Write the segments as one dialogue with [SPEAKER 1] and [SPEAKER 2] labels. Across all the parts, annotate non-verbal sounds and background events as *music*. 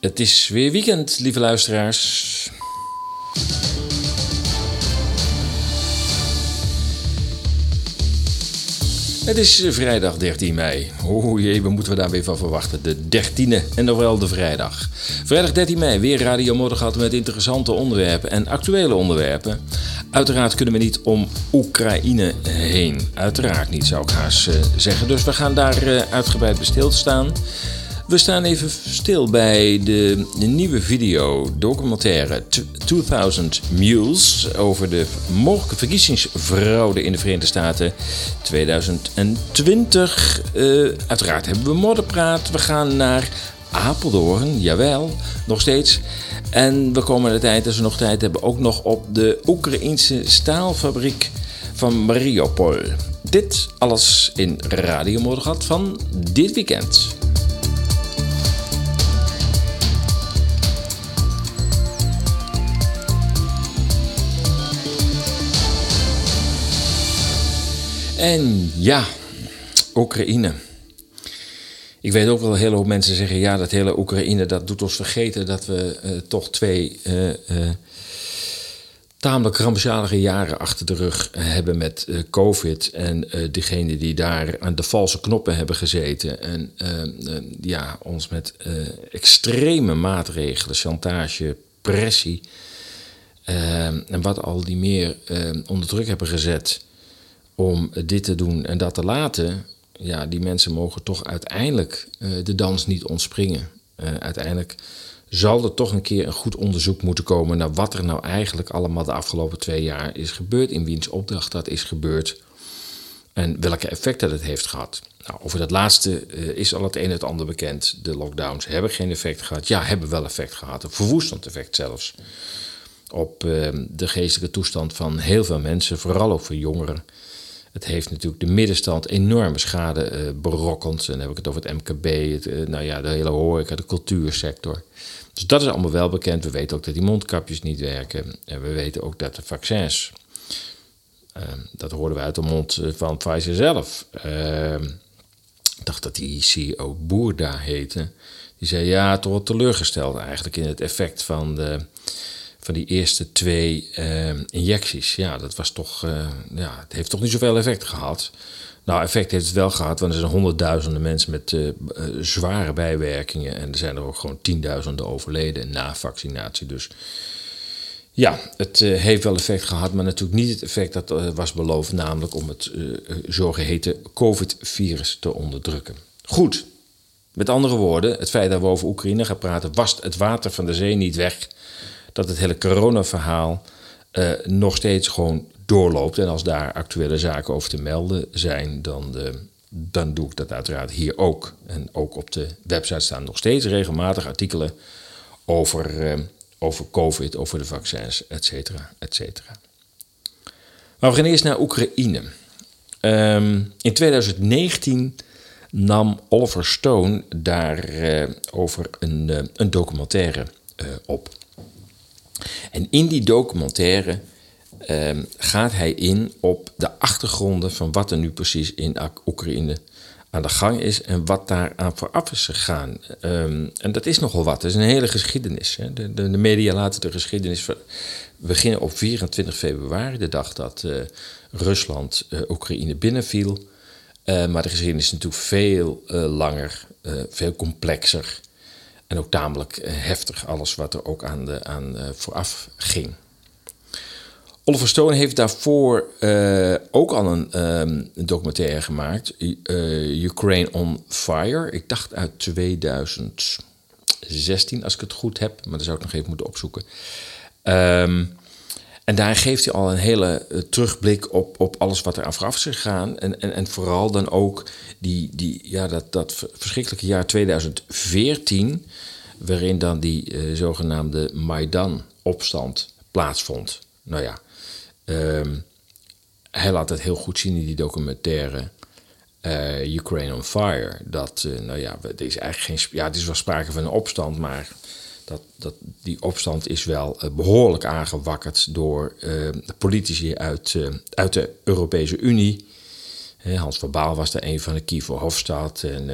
[SPEAKER 1] Het is weer weekend, lieve luisteraars. Het is vrijdag 13 mei. O jee, wat moeten we daar weer van verwachten? De 13e en nog wel de vrijdag. Vrijdag 13 mei, weer Radio gehad met interessante onderwerpen en actuele onderwerpen. Uiteraard kunnen we niet om Oekraïne heen. Uiteraard niet, zou ik haast zeggen. Dus we gaan daar uitgebreid bij stilstaan. We staan even stil bij de, de nieuwe video documentaire 2000 Mules over de mogelijke verkiezingsfraude in de Verenigde Staten 2020. Uh, uiteraard hebben we modderpraat. We gaan naar Apeldoorn, jawel, nog steeds. En we komen de tijd, als we nog tijd hebben, ook nog op de Oekraïense staalfabriek van Mariupol. Dit alles in Radio Moddergat van dit weekend. En ja, Oekraïne. Ik weet ook wel een hele hoop mensen zeggen: ja, dat hele Oekraïne, dat doet ons vergeten dat we uh, toch twee uh, uh, tamelijk rampzalige jaren achter de rug hebben met COVID. En degenen die daar aan de valse knoppen hebben gezeten. En ja, ons met extreme maatregelen, chantage, pressie. en wat al die meer onder druk hebben gezet om dit te doen en dat te laten, ja, die mensen mogen toch uiteindelijk uh, de dans niet ontspringen. Uh, uiteindelijk zal er toch een keer een goed onderzoek moeten komen naar wat er nou eigenlijk allemaal de afgelopen twee jaar is gebeurd, in wiens opdracht dat is gebeurd en welke effecten dat heeft gehad. Nou, over dat laatste uh, is al het een en het ander bekend. De lockdowns hebben geen effect gehad. Ja, hebben wel effect gehad. Een verwoestend effect zelfs. Op de geestelijke toestand van heel veel mensen, vooral ook voor jongeren. Het heeft natuurlijk de middenstand enorme schade uh, berokkend. En dan heb ik het over het MKB, uh, nou ja, de hele horeca, de cultuursector. Dus dat is allemaal wel bekend. We weten ook dat die mondkapjes niet werken. En we weten ook dat de vaccins, uh, dat hoorden we uit de mond eh, van Pfizer zelf. Ehm, ik dacht dat die CEO Boerda heette. Die zei ja, toch wel teleurgesteld eigenlijk in het effect van de van die eerste twee uh, injecties. Ja, dat was toch, uh, ja, het heeft toch niet zoveel effect gehad. Nou, effect heeft het wel gehad, want er zijn honderdduizenden mensen met uh, zware bijwerkingen. En er zijn er ook gewoon tienduizenden overleden na vaccinatie. Dus ja, het heeft wel effect gehad, maar natuurlijk niet het effect dat was beloofd, namelijk om het zogeheten COVID-virus te onderdrukken. Goed, met andere woorden, het feit dat we over Oekraïne gaan praten, wast het water van de zee niet weg dat het hele corona-verhaal uh, nog steeds gewoon doorloopt. En als daar actuele zaken over te melden zijn, dan, de, dan doe ik dat uiteraard hier ook. En ook op de website staan nog steeds regelmatig artikelen over, uh, over COVID, over de vaccins, et cetera, et cetera. Maar we gaan eerst naar Oekraïne. Um, in 2019 nam Oliver Stone daarover over een, een documentaire op. En in die documentaire um, gaat hij in op de achtergronden van wat er nu precies in Oekraïne aan de gang is en wat daar aan vooraf is gegaan. Um, en dat is nogal wat. Dat is een hele geschiedenis. Hè. De, de, de, media laten de geschiedenis beginnen op 24 februari, de dag dat uh, Rusland uh, Oekraïne binnenviel. Uh, maar de geschiedenis is natuurlijk veel langer, veel complexer. En ook tamelijk eh, heftig, alles wat er ook aan, de, aan uh, vooraf ging. Oliver Stone heeft daarvoor uh, ook al een um, documentaire gemaakt, Ukraine on Fire. Ik dacht uit 2016, als ik het goed heb, maar dat zou ik nog even moeten opzoeken. Um, en daar geeft hij al een hele uh, terugblik op, op alles wat er vooraf is gegaan. En, en, en vooral dan ook die, die, ja, dat, dat verschrikkelijke jaar 2014, waarin dan die uh, zogenaamde Maidan-opstand plaatsvond. Nou ja, um, hij laat het heel goed zien in die documentaire uh, Ukraine on Fire. Dat, nou ja, er is eigenlijk geen. Ja, het is wel sprake van een opstand, maar dat, dat, die opstand is wel uh, behoorlijk aangewakkerd door uh, politici uit, uh, uit de Europese Unie. Hans van Baal was er een van de Kiefer Hofstad en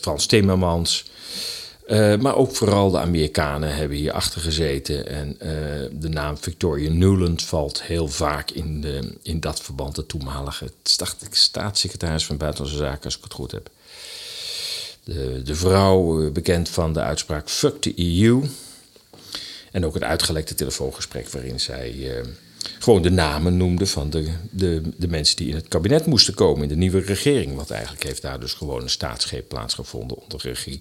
[SPEAKER 1] Frans Timmermans. Maar ook vooral de Amerikanen hebben hier achter gezeten. En de naam Victoria Nuland valt heel vaak in, de, in dat verband. De toenmalige staatssecretaris van Buitenlandse Zaken, als ik het goed heb. De, de vrouw, bekend van de uitspraak Fuck the EU. En ook het uitgelekte telefoongesprek waarin zij uh, gewoon de namen noemde van de, de, de mensen die in het kabinet moesten komen in de nieuwe regering. Want eigenlijk heeft daar dus gewoon een staatsgreep plaatsgevonden onder regie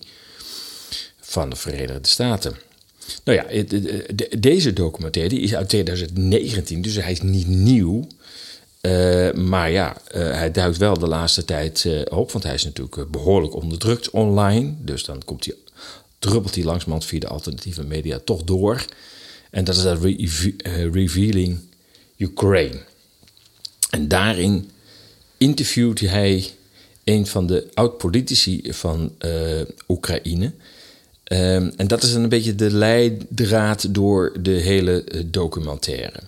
[SPEAKER 1] van de Verenigde Staten. Nou ja, deze documentaire die is uit 2019, dus hij is niet nieuw. Uh, maar ja, uh, hij duikt wel de laatste tijd uh, op, want hij is natuurlijk behoorlijk onderdrukt online. Dus dan komt hij, druppelt hij via de alternatieve media toch door. En dat is dat re Revealing Ukraine. En daarin interviewt hij een van de oud-politici van Oekraïne. Um, en dat is een beetje de leidraad door de hele documentaire.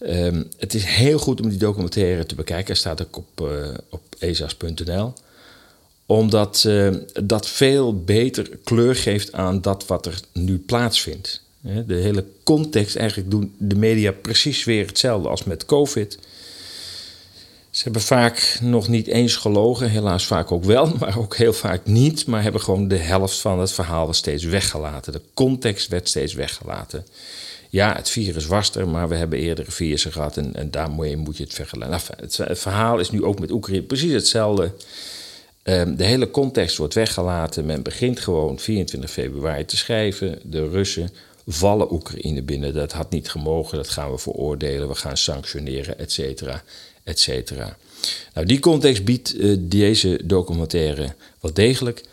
[SPEAKER 1] Um, het is heel goed om die documentaire te bekijken. Hij staat ook op, uh, op ezas.nl. Omdat uh, dat veel beter kleur geeft aan dat wat er nu plaatsvindt. De hele context, eigenlijk doen de media precies weer hetzelfde als met COVID. Ze hebben vaak nog niet eens gelogen, helaas vaak ook wel, *laughs* maar ook heel vaak niet. Maar hebben gewoon de helft van het verhaal steeds weggelaten. De context werd steeds weggelaten. Ja, het virus was er, maar we hebben eerdere virussen gehad en, en daarmee moet je het vergelijken. Nou, het, verhaal is nu ook met Oekraïne precies hetzelfde. Um, de hele context wordt weggelaten. Men begint gewoon 24 februari te schrijven. De Russen vallen Oekraïne binnen. Dat had niet gemogen, dat gaan we veroordelen, we gaan sanctioneren, et cetera et Nou, die context biedt uh, deze documentaire wel degelijk.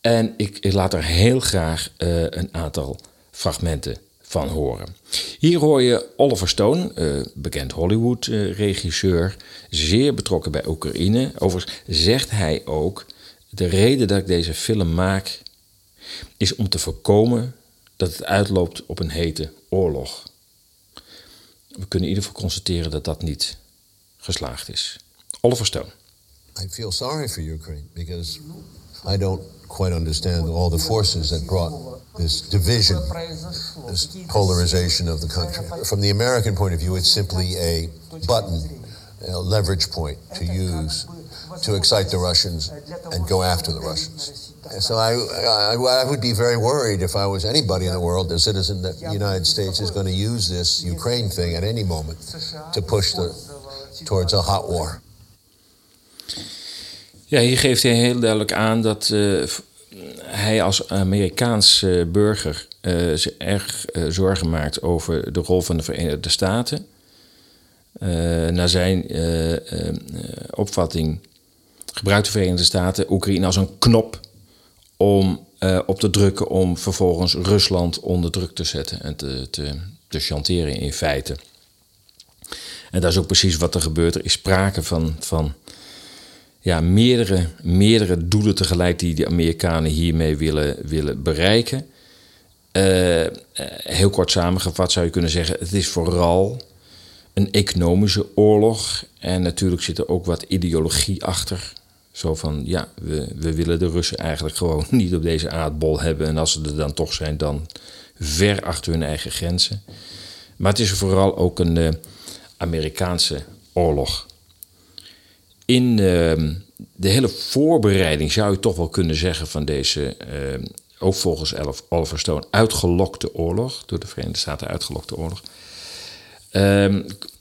[SPEAKER 1] En ik, ik laat er heel graag uh, een aantal fragmenten van horen. Hier hoor je Oliver Stone, uh, bekend Hollywood-regisseur, zeer betrokken bij Oekraïne. Overigens zegt hij ook: de reden dat ik deze film maak, is om te voorkomen dat het uitloopt op een hete oorlog. We kunnen in ieder geval constateren dat dat niet geslaagd is. Oliver Stone.
[SPEAKER 2] I feel sorry for Ukraine because I don't quite understand all the forces that brought this division, this polarization of the country. From the American point of view, it's simply a button, a leverage point to use to excite the Russians and go after the Russians. So I, I, I, would be very worried if I was anybody in the world, a citizen, that the United States is going to use this Ukraine thing at any moment to push the towards a hot war.
[SPEAKER 1] Ja, hier geeft hij heel duidelijk aan dat uh, hij als Amerikaans uh, burger uh, zich erg zorgen maakt over de rol van de Verenigde Staten. naar zijn opvatting gebruikt de Verenigde Staten Oekraïne als een knop om op te drukken om vervolgens Rusland onder druk te zetten en te, te, te chanteren in feite. En dat is ook precies wat er gebeurt. Er is sprake van, van ja, meerdere, meerdere doelen tegelijk die de Amerikanen hiermee willen, willen bereiken. Uh, heel kort samengevat zou je kunnen zeggen: het is vooral een economische oorlog. En natuurlijk zit er ook wat ideologie achter. Zo van ja, we, we willen de Russen eigenlijk gewoon *laughs* niet op deze aardbol hebben. En als ze er dan toch zijn, dan ver achter hun eigen grenzen. Maar het is vooral ook een, eh, Amerikaanse oorlog. In ehm, de hele voorbereiding zou je toch wel kunnen zeggen van deze, uh, ook volgens Oliver Stone, uitgelokte oorlog, door de Verenigde Staten uitgelokte oorlog. Uh,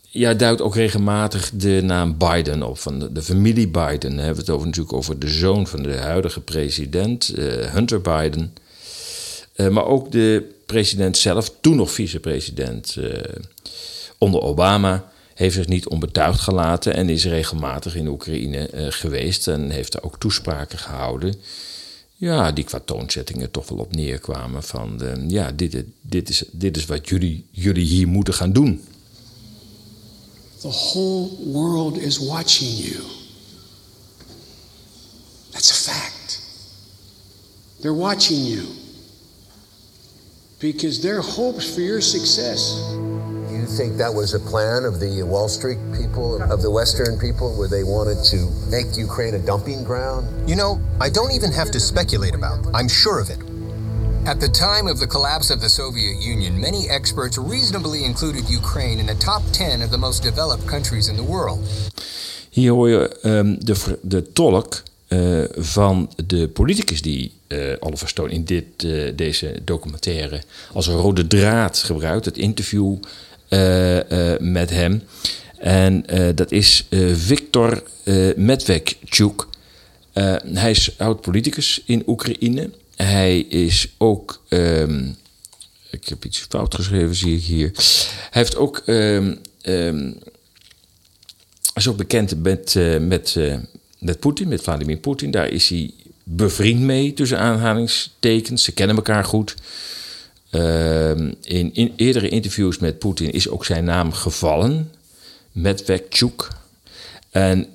[SPEAKER 1] ja, duidt ook regelmatig de naam Biden op, van de, familie Biden. Dan hebben we het over, natuurlijk over de zoon van de huidige president, eh, Hunter Biden. Eh, maar ook de president zelf, toen nog vicepresident onder Obama heeft zich niet onbetuigd gelaten en is regelmatig in Oekraïne uh, geweest en heeft er ook toespraken gehouden. Ja, die qua toonzettingen toch wel op neerkwamen van de, ja, dit, dit, is, dit is wat jullie, jullie hier moeten gaan doen.
[SPEAKER 3] The whole world is watching you. That's a fact. They're watching you. Because their hopes for your success
[SPEAKER 2] you think that was a plan of the Wall Street people, of the Western people, where they wanted to make Ukraine a dumping ground?
[SPEAKER 4] You know, I don't even have to speculate about. I'm sure of it. At the time of the collapse of the Soviet Union, many experts reasonably included Ukraine in the top 10 of the most developed countries in the world.
[SPEAKER 1] Hier hoor je um, de, de tolk uh, van de politicus die uh, Oliver Stone in dit, uh, deze documentaire als een rode draad gebruikt. Het interview met hem. En dat is Viktor Medvedchuk. hij is oud-politicus in Oekraïne. Hij is ook. Um, ik heb iets fout geschreven, zie ik hier. Hij heeft ook. Um, is ook bekend met, met, met Poetin, met Vladimir Poetin. Daar is hij bevriend mee, tussen aanhalingstekens. Ze kennen elkaar goed. In, in eerdere interviews met Poetin is ook zijn naam gevallen. Medvedchuk. En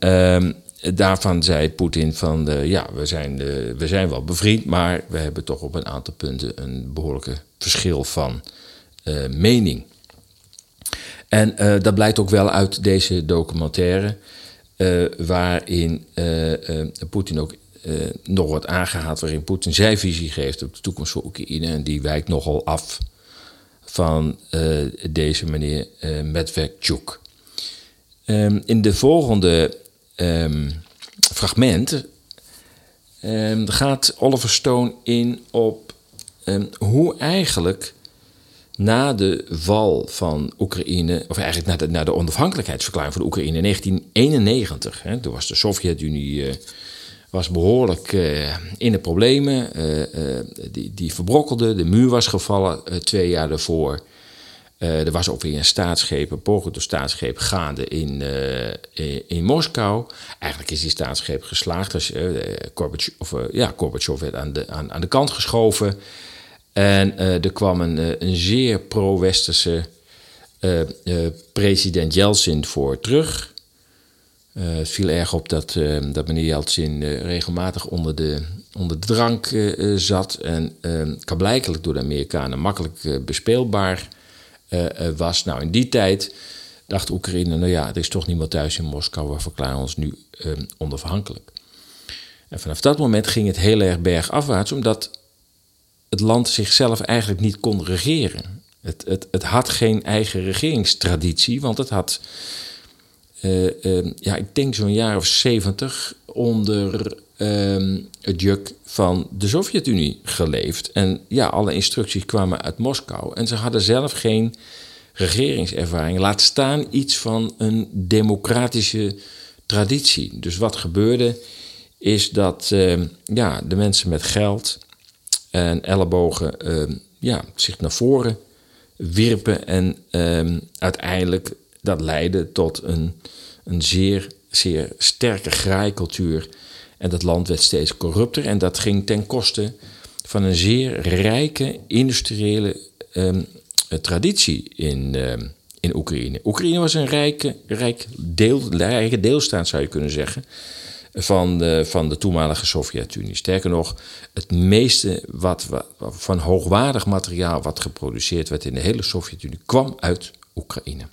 [SPEAKER 1] daarvan zei Poetin van uh, ja, we zijn, uh, we zijn wel bevriend, maar we hebben toch op een aantal punten een behoorlijke verschil van uh, mening. En dat blijkt ook wel uit deze documentaire, waarin Poetin ook nog wordt aangehaald, waarin Poetin zijn visie geeft op de toekomst van Oekraïne. En die wijkt nogal af van deze meneer. Um, in de volgende um, fragment um, gaat Oliver Stone in op hoe eigenlijk na de val van Oekraïne, of eigenlijk na de, na de onafhankelijkheidsverklaring van Oekraïne in 1991, hè, toen was de Sovjet-Unie uh, was behoorlijk uh, in de problemen, uh, die, die verbrokkelde, de muur was gevallen twee jaar daarvoor. Er was ook weer een staatsgreep, een poging door staatsgreep gaande in, in, Moskou. Eigenlijk is die staatsgreep geslaagd. Dus, Gorbachev, of, ja, Gorbachev werd aan de, aan, aan de kant geschoven. En er kwam een, een zeer pro-westerse president Yeltsin voor terug. Het viel erg op dat, dat meneer Yeltsin regelmatig onder de, onder de drank zat. En kan blijkelijk door de Amerikanen makkelijk bespeelbaar was. Nou, in die tijd dacht Oekraïne, nou ja, er is toch niemand thuis in Moskou, we verklaren ons nu onafhankelijk. En vanaf dat moment ging het heel erg bergafwaarts, omdat het land zichzelf eigenlijk niet kon regeren. Het, het, het had geen eigen regeringstraditie, want het had, ja, ik denk zo'n jaar of zeventig onder Ehm, het juk van de Sovjet-Unie geleefd. En ja, alle instructies kwamen uit Moskou. En ze hadden zelf geen regeringservaring. Laat staan iets van een democratische traditie. Dus wat gebeurde is dat ehm, ja, de mensen met geld en ellebogen ehm, ja, zich naar voren wierpen. En uiteindelijk dat leidde tot een, een zeer, zeer sterke graaikultuur en dat land werd steeds corrupter en dat ging ten koste van een zeer rijke industriële um, traditie in, um, in Oekraïne. Oekraïne was een rijke, rijk deel, rijke deelstaat, zou je kunnen zeggen, van de, van de toenmalige Sovjet-Unie. Sterker nog, het meeste wat, wat, van hoogwaardig materiaal wat geproduceerd werd in de hele Sovjet-Unie kwam uit Oekraïne.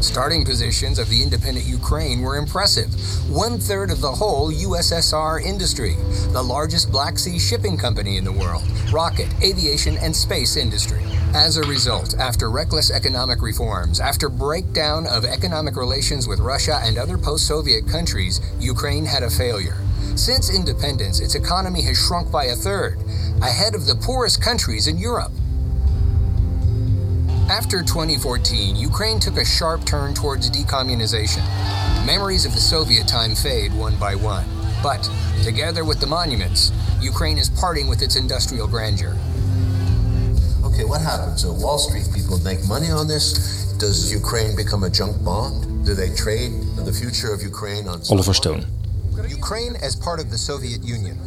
[SPEAKER 4] Starting positions of the independent Ukraine were impressive. One third of the whole USSR industry, the largest Black Sea shipping company in the world, rocket, aviation, and space industry. As a result, after reckless economic reforms, after breakdown of economic relations with Russia and other post Soviet countries, Ukraine had a failure. Since independence, its economy has shrunk by a third, ahead of the poorest countries in Europe. After 2014, Ukraine took a sharp turn towards decommunization. Memories of the Soviet time fade one by one. But, together with the monuments, Ukraine is parting with its industrial grandeur.
[SPEAKER 2] Okay, what happens? So Wall Street people make money on this. Does Ukraine become a junk bond? Do they trade the future of Ukraine on
[SPEAKER 1] Oliver Stone?
[SPEAKER 5] Ukraine, as part of the Soviet Union,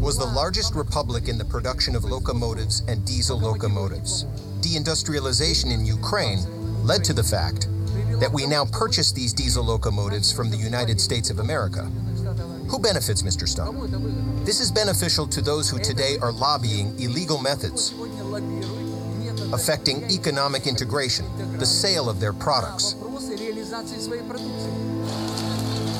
[SPEAKER 5] was the largest republic in the production of locomotives and diesel locomotives deindustrialization in Ukraine led to the fact that we now purchase these diesel locomotives from the United States of America. Who benefits, Mr. Stone? This is beneficial to those who today are lobbying illegal methods, affecting economic integration, the sale of their products.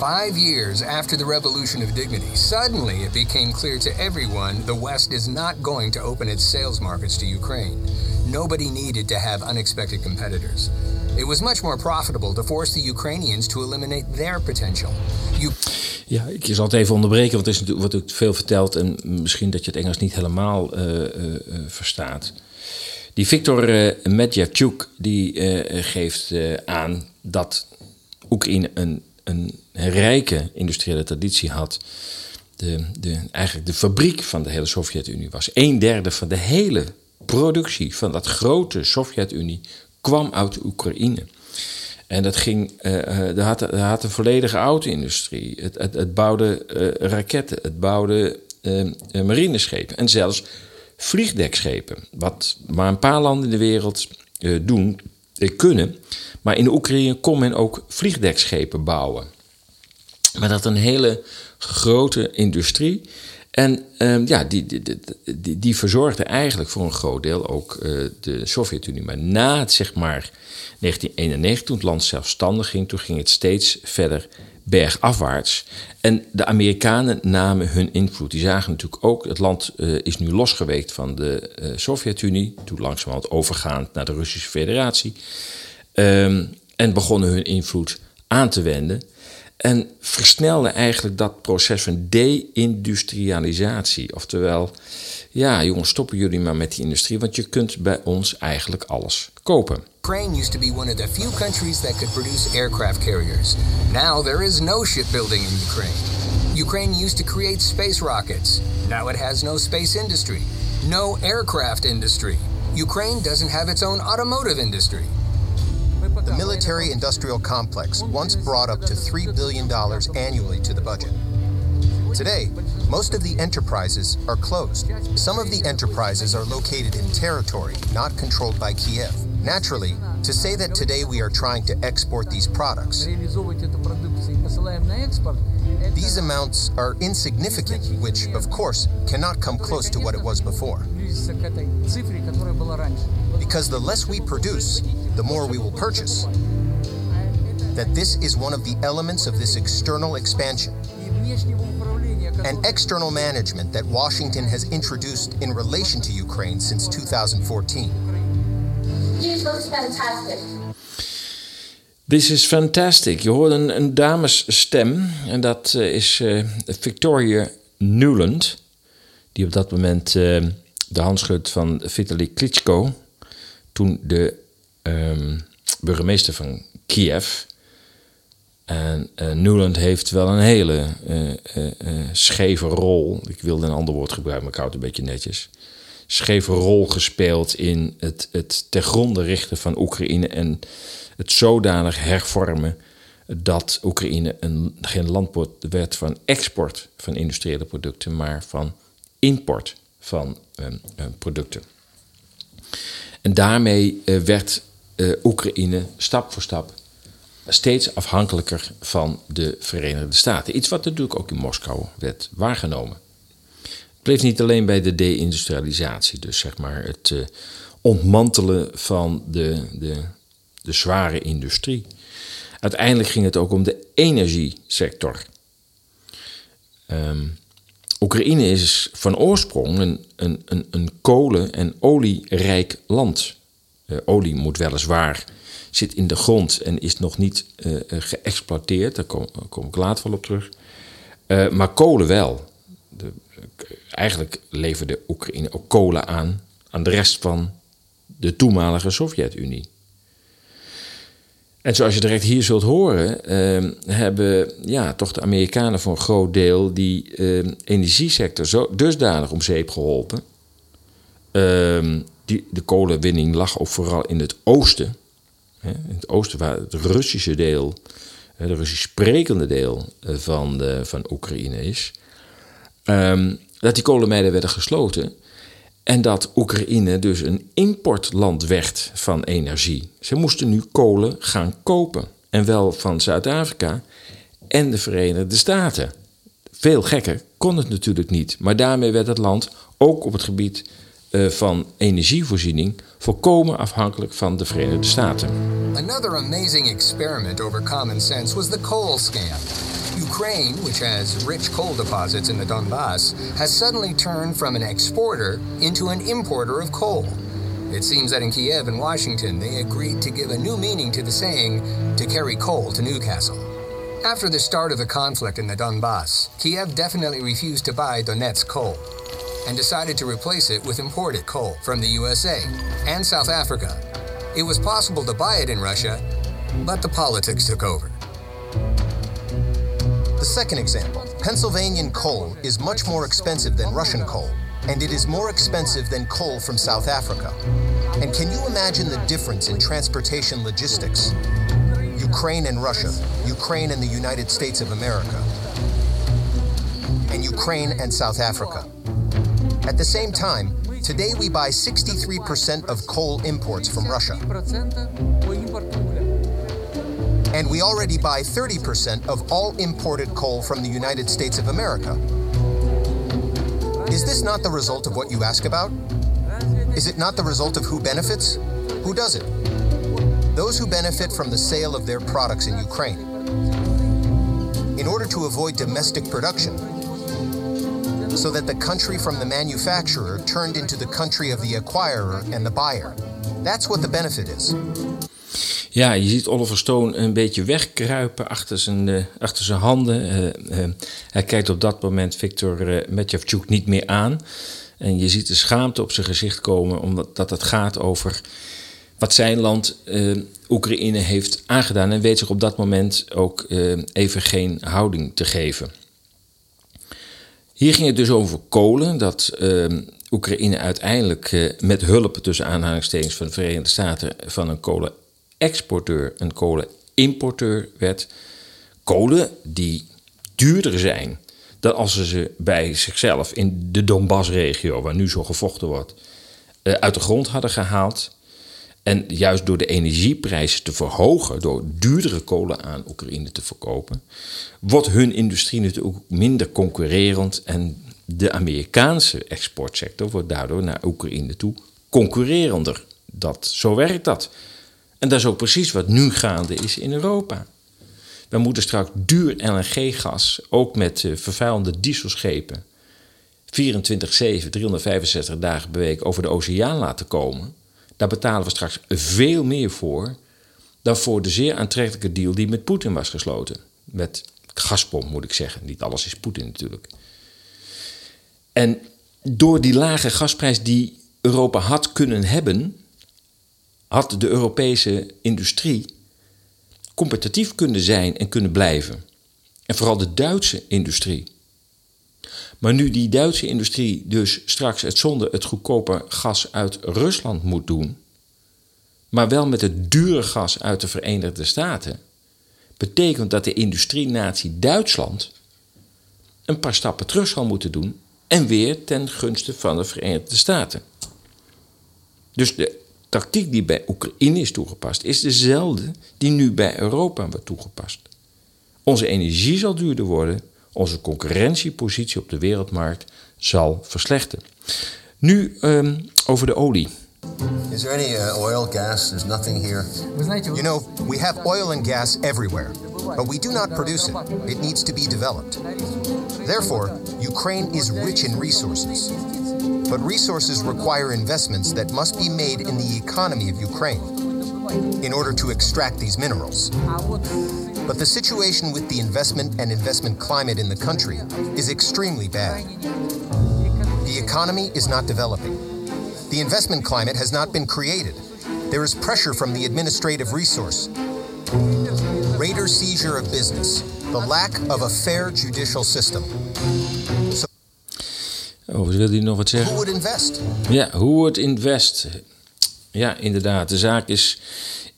[SPEAKER 4] Five years after the Revolution of Dignity, suddenly it became clear to everyone the West is not going to open its sales markets to Ukraine. Nobody needed to have unexpected competitors. It was much more profitable to force the Ukrainians to eliminate their potential.
[SPEAKER 1] Ja, ik zal het even onderbreken, want er is natuurlijk, wordt ook veel verteld en misschien dat je het Engels niet helemaal uh, uh, verstaat. Die Viktor uh, Medvedchuk die geeft aan dat Oekraïne een, een rijke industriële traditie had. De, de, eigenlijk de fabriek van de hele Sovjet-Unie was. Een derde van de hele productie van dat grote Sovjet-Unie kwam uit Oekraïne. En dat ging, uh, had, had een volledige auto-industrie. Het, het, het, bouwde uh, raketten, het bouwde uh, marineschepen en zelfs vliegdekschepen. Wat maar een paar landen in de wereld doen, kunnen. Maar in de Oekraïne kon men ook vliegdekschepen bouwen. Maar dat een hele grote industrie. En um, ja, die, die, die, die, verzorgde eigenlijk voor een groot deel ook uh, de Sovjet-Unie. Maar na het, zeg maar, 1991, toen het land zelfstandig ging, toen ging het steeds verder bergafwaarts. En de Amerikanen namen hun invloed. Die zagen natuurlijk ook, het land uh, is nu losgeweekt van de uh, Sovjet-Unie. Toen langzamerhand overgaand naar de Russische Federatie. Um, en begonnen hun invloed aan te wenden. En versnelde eigenlijk dat proces van deindustrialisatie. Oftewel, ja jongens, stoppen jullie maar met die industrie, want je kunt bij ons eigenlijk alles kopen.
[SPEAKER 4] Ukraine used to be one of the few countries that could produce aircraft carriers. Now there is no shipbuilding in Ukraine. Ukraine used to create space rockets. Now it has no space industry, no aircraft industry. Ukraine doesn't have its own automotive industry.
[SPEAKER 5] The military industrial complex once brought up to $3 billion annually to the budget. Today, most of the enterprises are closed. Some of the enterprises are located in territory not controlled by Kiev. Naturally, to say that today we are trying to export these products, these amounts are insignificant, which, of course, cannot come close to what it was before. Because the less we produce, the more we will purchase. That this is one of the elements of this external expansion. And external management that Washington has introduced in relation to Ukraine since 2014.
[SPEAKER 6] This was fantastic.
[SPEAKER 1] This is fantastic. Je hoort een, een damesstem en dat uh, is uh, Victoria Newland, die op dat moment uh, de hand schudt van Vitaly Klitschko, toen de um, burgemeester van Kiev. En uh, Newland heeft wel een hele uh, uh, scheve rol. Ik wilde een ander woord gebruiken, maar ik houd het een beetje netjes. Scheve rol gespeeld in het, het gronde richten van Oekraïne en het zodanig hervormen dat Oekraïne een, geen land werd van export van industriële producten, maar van import van producten. En daarmee werd uh, Oekraïne stap voor stap steeds afhankelijker van de Verenigde Staten. Iets wat natuurlijk ook in Moskou werd waargenomen. Het bleef niet alleen bij de deindustrialisatie, dus zeg maar het uh, ontmantelen van de, de, de zware industrie. Uiteindelijk ging het ook om de energiesector. Um, Oekraïne is van oorsprong een, een, een, een kolen- en olierijk land. Uh, olie moet weliswaar zit in de grond en is nog niet uh, geëxploiteerd. Daar kom, ik later wel op terug. Maar kolen wel. De, eigenlijk leverde Oekraïne ook kolen aan aan de rest van de toenmalige Sovjet-Unie. En zoals je direct hier zult horen, uh, hebben ja, toch de Amerikanen voor een groot deel die uh, energiesector zo dusdanig om zeep geholpen. Uh, die, de kolenwinning lag ook vooral in het oosten. Hè, in het oosten, waar het Russische deel, het Russisch sprekende deel van, de, van Oekraïne is. Um, dat die kolenmijnen werden gesloten. En dat Oekraïne dus een importland werd van energie. Ze moesten nu kolen gaan kopen. En wel van Zuid-Afrika en de Verenigde Staten. Veel gekker kon het natuurlijk niet. Maar daarmee werd het land ook op het gebied Eh, van energievoorziening volkomen afhankelijk van de Verenigde Staten.
[SPEAKER 4] Another amazing experiment over common sense was the coal scam. Ukraine, which has rich coal deposits in the Donbass, has suddenly turned from an exporter into an importer of coal. It seems that in Kiev and Washington, they agreed to give a new meaning to the saying, to carry coal to Newcastle. After the start of the conflict in the Donbass, Kiev definitely refused to buy Donetsk coal and decided to replace it with imported coal from the USA and South Africa. It was possible to buy it in Russia, but the politics took over.
[SPEAKER 5] The second example Pennsylvanian coal is much more expensive than Russian coal, and it is more expensive than coal from South Africa. And can you imagine the difference in transportation logistics? Ukraine and Russia, Ukraine and the United States of America, and Ukraine and South Africa. At the same time, today we buy 63% of coal imports from Russia. And we already buy 30% of all imported coal from the United States of America. Is this not the result of what you ask about? Is it not the result of who benefits? Who does it? Those who benefit from the sale of their products in Ukraine. In order to avoid domestic production, so that the country from the manufacturer turned into the country of the acquirer and the buyer. That's what the benefit is.
[SPEAKER 1] Ja, je ziet Oliver Stone een beetje wegkruipen achter zijn, uh, achter zijn handen. Uh, uh, hij kijkt op dat moment Victor uh, Medvedchuk niet meer aan. En je ziet de schaamte op zijn gezicht komen, omdat dat het gaat over wat zijn land Oekraïne heeft aangedaan. En weet zich op dat moment ook even geen houding te geven. Hier ging het dus over kolen, dat Oekraïne uiteindelijk met hulp tussen aanhalingstekens van de Verenigde Staten van een kolen exporteur een kolenimporteur werd. Kolen die duurder zijn dan als ze ze bij zichzelf in de Donbass-regio, waar nu zo gevochten wordt, uit de grond hadden gehaald. En juist door de energieprijzen te verhogen, door duurdere kolen aan Oekraïne te verkopen, wordt hun industrie natuurlijk ook minder concurrerend. En de Amerikaanse exportsector wordt daardoor naar Oekraïne toe concurrerender. Dat, zo werkt dat. En dat is ook precies wat nu gaande is in Europa. We moeten straks duur LNG-gas, ook met uh, vervuilende dieselschepen, 24-7, 365 dagen per week over de oceaan laten komen. Daar betalen we straks veel meer voor dan voor de zeer aantrekkelijke deal die met Poetin was gesloten. Met Gazprom moet ik zeggen. Niet alles is Poetin natuurlijk. En door die lage gasprijs die Europa had kunnen hebben, had de Europese industrie competitief kunnen zijn en kunnen blijven. En vooral de Duitse industrie. Maar nu die Duitse industrie dus straks het zonder het goedkope gas uit Rusland moet doen, maar wel met het dure gas uit de Verenigde Staten, betekent dat de industrienatie Duitsland een paar stappen terug zal moeten doen en weer ten gunste van de Verenigde Staten. Dus de tactiek die bij Oekraïne is toegepast, is dezelfde die nu bij Europa wordt toegepast. Onze energie zal duurder worden, onze concurrentiepositie op de wereldmarkt zal verslechteren. Nu um, over de olie.
[SPEAKER 2] Is there any uh, oil, gas? There's nothing here.
[SPEAKER 5] You know, we have oil and gas everywhere, but we do not produce it. It needs to be developed. Therefore, Ukraine is rich in resources. But resources require investments that must be made in the economy of Ukraine in order to extract these minerals. But the situation with the investment and investment climate in the country is extremely bad. The economy is not developing. The investment climate has not been created. There is pressure from the administrative resource. Raider seizure of business. The lack of a fair judicial system. So
[SPEAKER 1] Oh, wil hij nog wat zeggen?
[SPEAKER 5] who would invest?
[SPEAKER 1] Ja, hoe wordt invest? Ja, inderdaad. De zaak is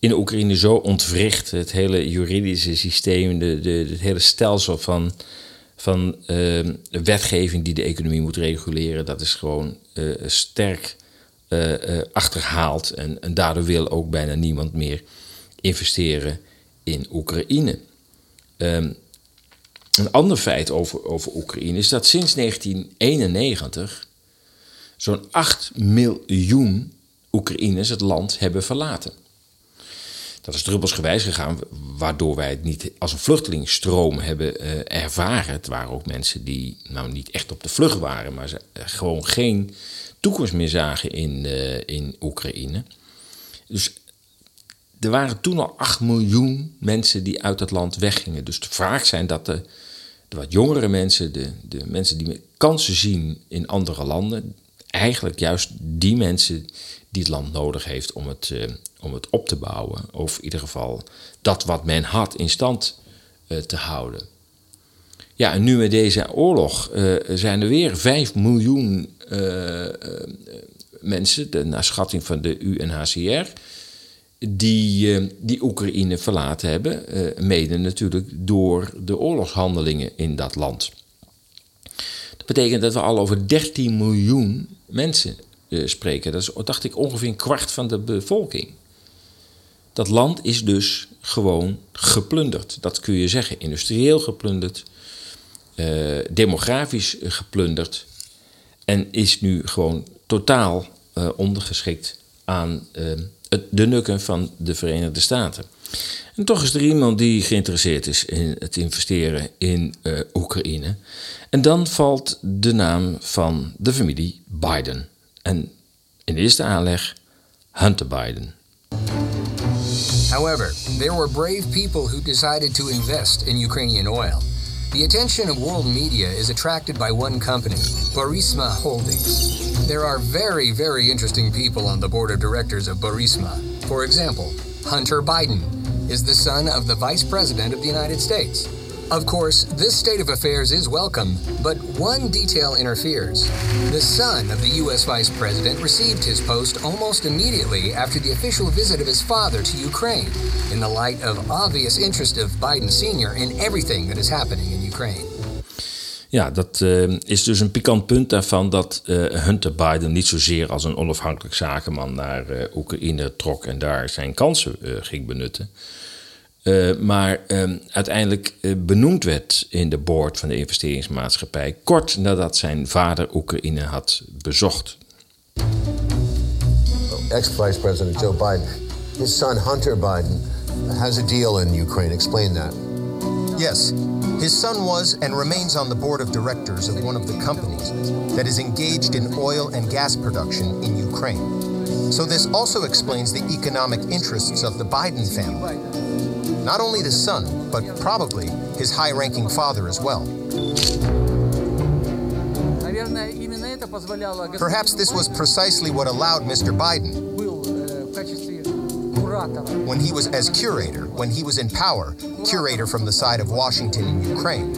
[SPEAKER 1] in Oekraïne zo ontwricht. Het hele juridische systeem, de, de, het hele stelsel van, van uh, wetgeving die de economie moet reguleren, dat is gewoon uh, sterk uh, achterhaald. En, en daardoor wil ook bijna niemand meer investeren in Oekraïne. Um, een ander feit over, over Oekraïne is dat sinds 1991 zo'n 8 miljoen Oekraïners het land hebben verlaten. Dat is druppelsgewijs gegaan, waardoor wij het niet als een vluchtelingsstroom hebben uh, ervaren. Het waren ook mensen die nou niet echt op de vlucht waren, maar ze gewoon geen toekomst meer zagen in, uh, in Oekraïne. Dus er waren toen al 8 miljoen mensen die uit het land weggingen. Dus de vraag zijn dat de, de wat jongere mensen, de, de mensen die kansen zien in andere landen, eigenlijk juist die mensen die het land nodig heeft om het, uh, om het op te bouwen. Of in ieder geval dat wat men had in stand uh, te houden. Ja, en nu met deze oorlog uh, zijn er weer 5 miljoen mensen, de, naar schatting van de UNHCR, die, die Oekraïne verlaten hebben. mede natuurlijk door de oorlogshandelingen in dat land. Dat betekent dat we al over 13 miljoen mensen spreken. Dat is, dacht ik, ongeveer een kwart van de bevolking. Dat land is dus gewoon geplunderd. Dat kun je zeggen. Industrieel geplunderd, uh, demografisch geplunderd. En is nu gewoon totaal uh, ondergeschikt aan het, de nukken van de Verenigde Staten. En toch is er iemand die geïnteresseerd is in het investeren in Oekraïne. En dan valt de naam van de familie Biden. En in eerste aanleg Hunter Biden.
[SPEAKER 4] However, there were brave people who decided to invest in Ukrainian oil. The attention of world media is attracted by one company, Burisma Holdings. There are very, very interesting people on the board of directors of Burisma. For example, Hunter Biden is the son of the Vice President of the United States. Of course, this state of affairs is welcome, but one detail interferes. The son of the U.S. Vice President received his post almost immediately after the official visit of his father to Ukraine, in the light of obvious interest of Biden Sr. in everything that is happening in Ukraine.
[SPEAKER 1] Ja, dat uh, is dus een pikant punt daarvan dat uh, Hunter Biden niet zozeer als een onafhankelijk zakenman naar uh, Oekraïne trok en daar zijn kansen ging benutten. Uh, maar uh, uiteindelijk uh, benoemd werd in de board van de investeringsmaatschappij kort nadat zijn vader Oekraïne had bezocht.
[SPEAKER 2] Ex-Vice President Joe Biden, his son Hunter Biden has a deal in Ukraine. Explain that.
[SPEAKER 5] Yes, his son was and remains on the board of directors of one of the companies that is engaged in oil and gas production in Ukraine. So this also explains the economic interests of the Biden family. Not only the son, but probably his high ranking father as well. Perhaps this was precisely what allowed Mr. Biden, when he was as curator, when he was in power, curator from the side of Washington in Ukraine.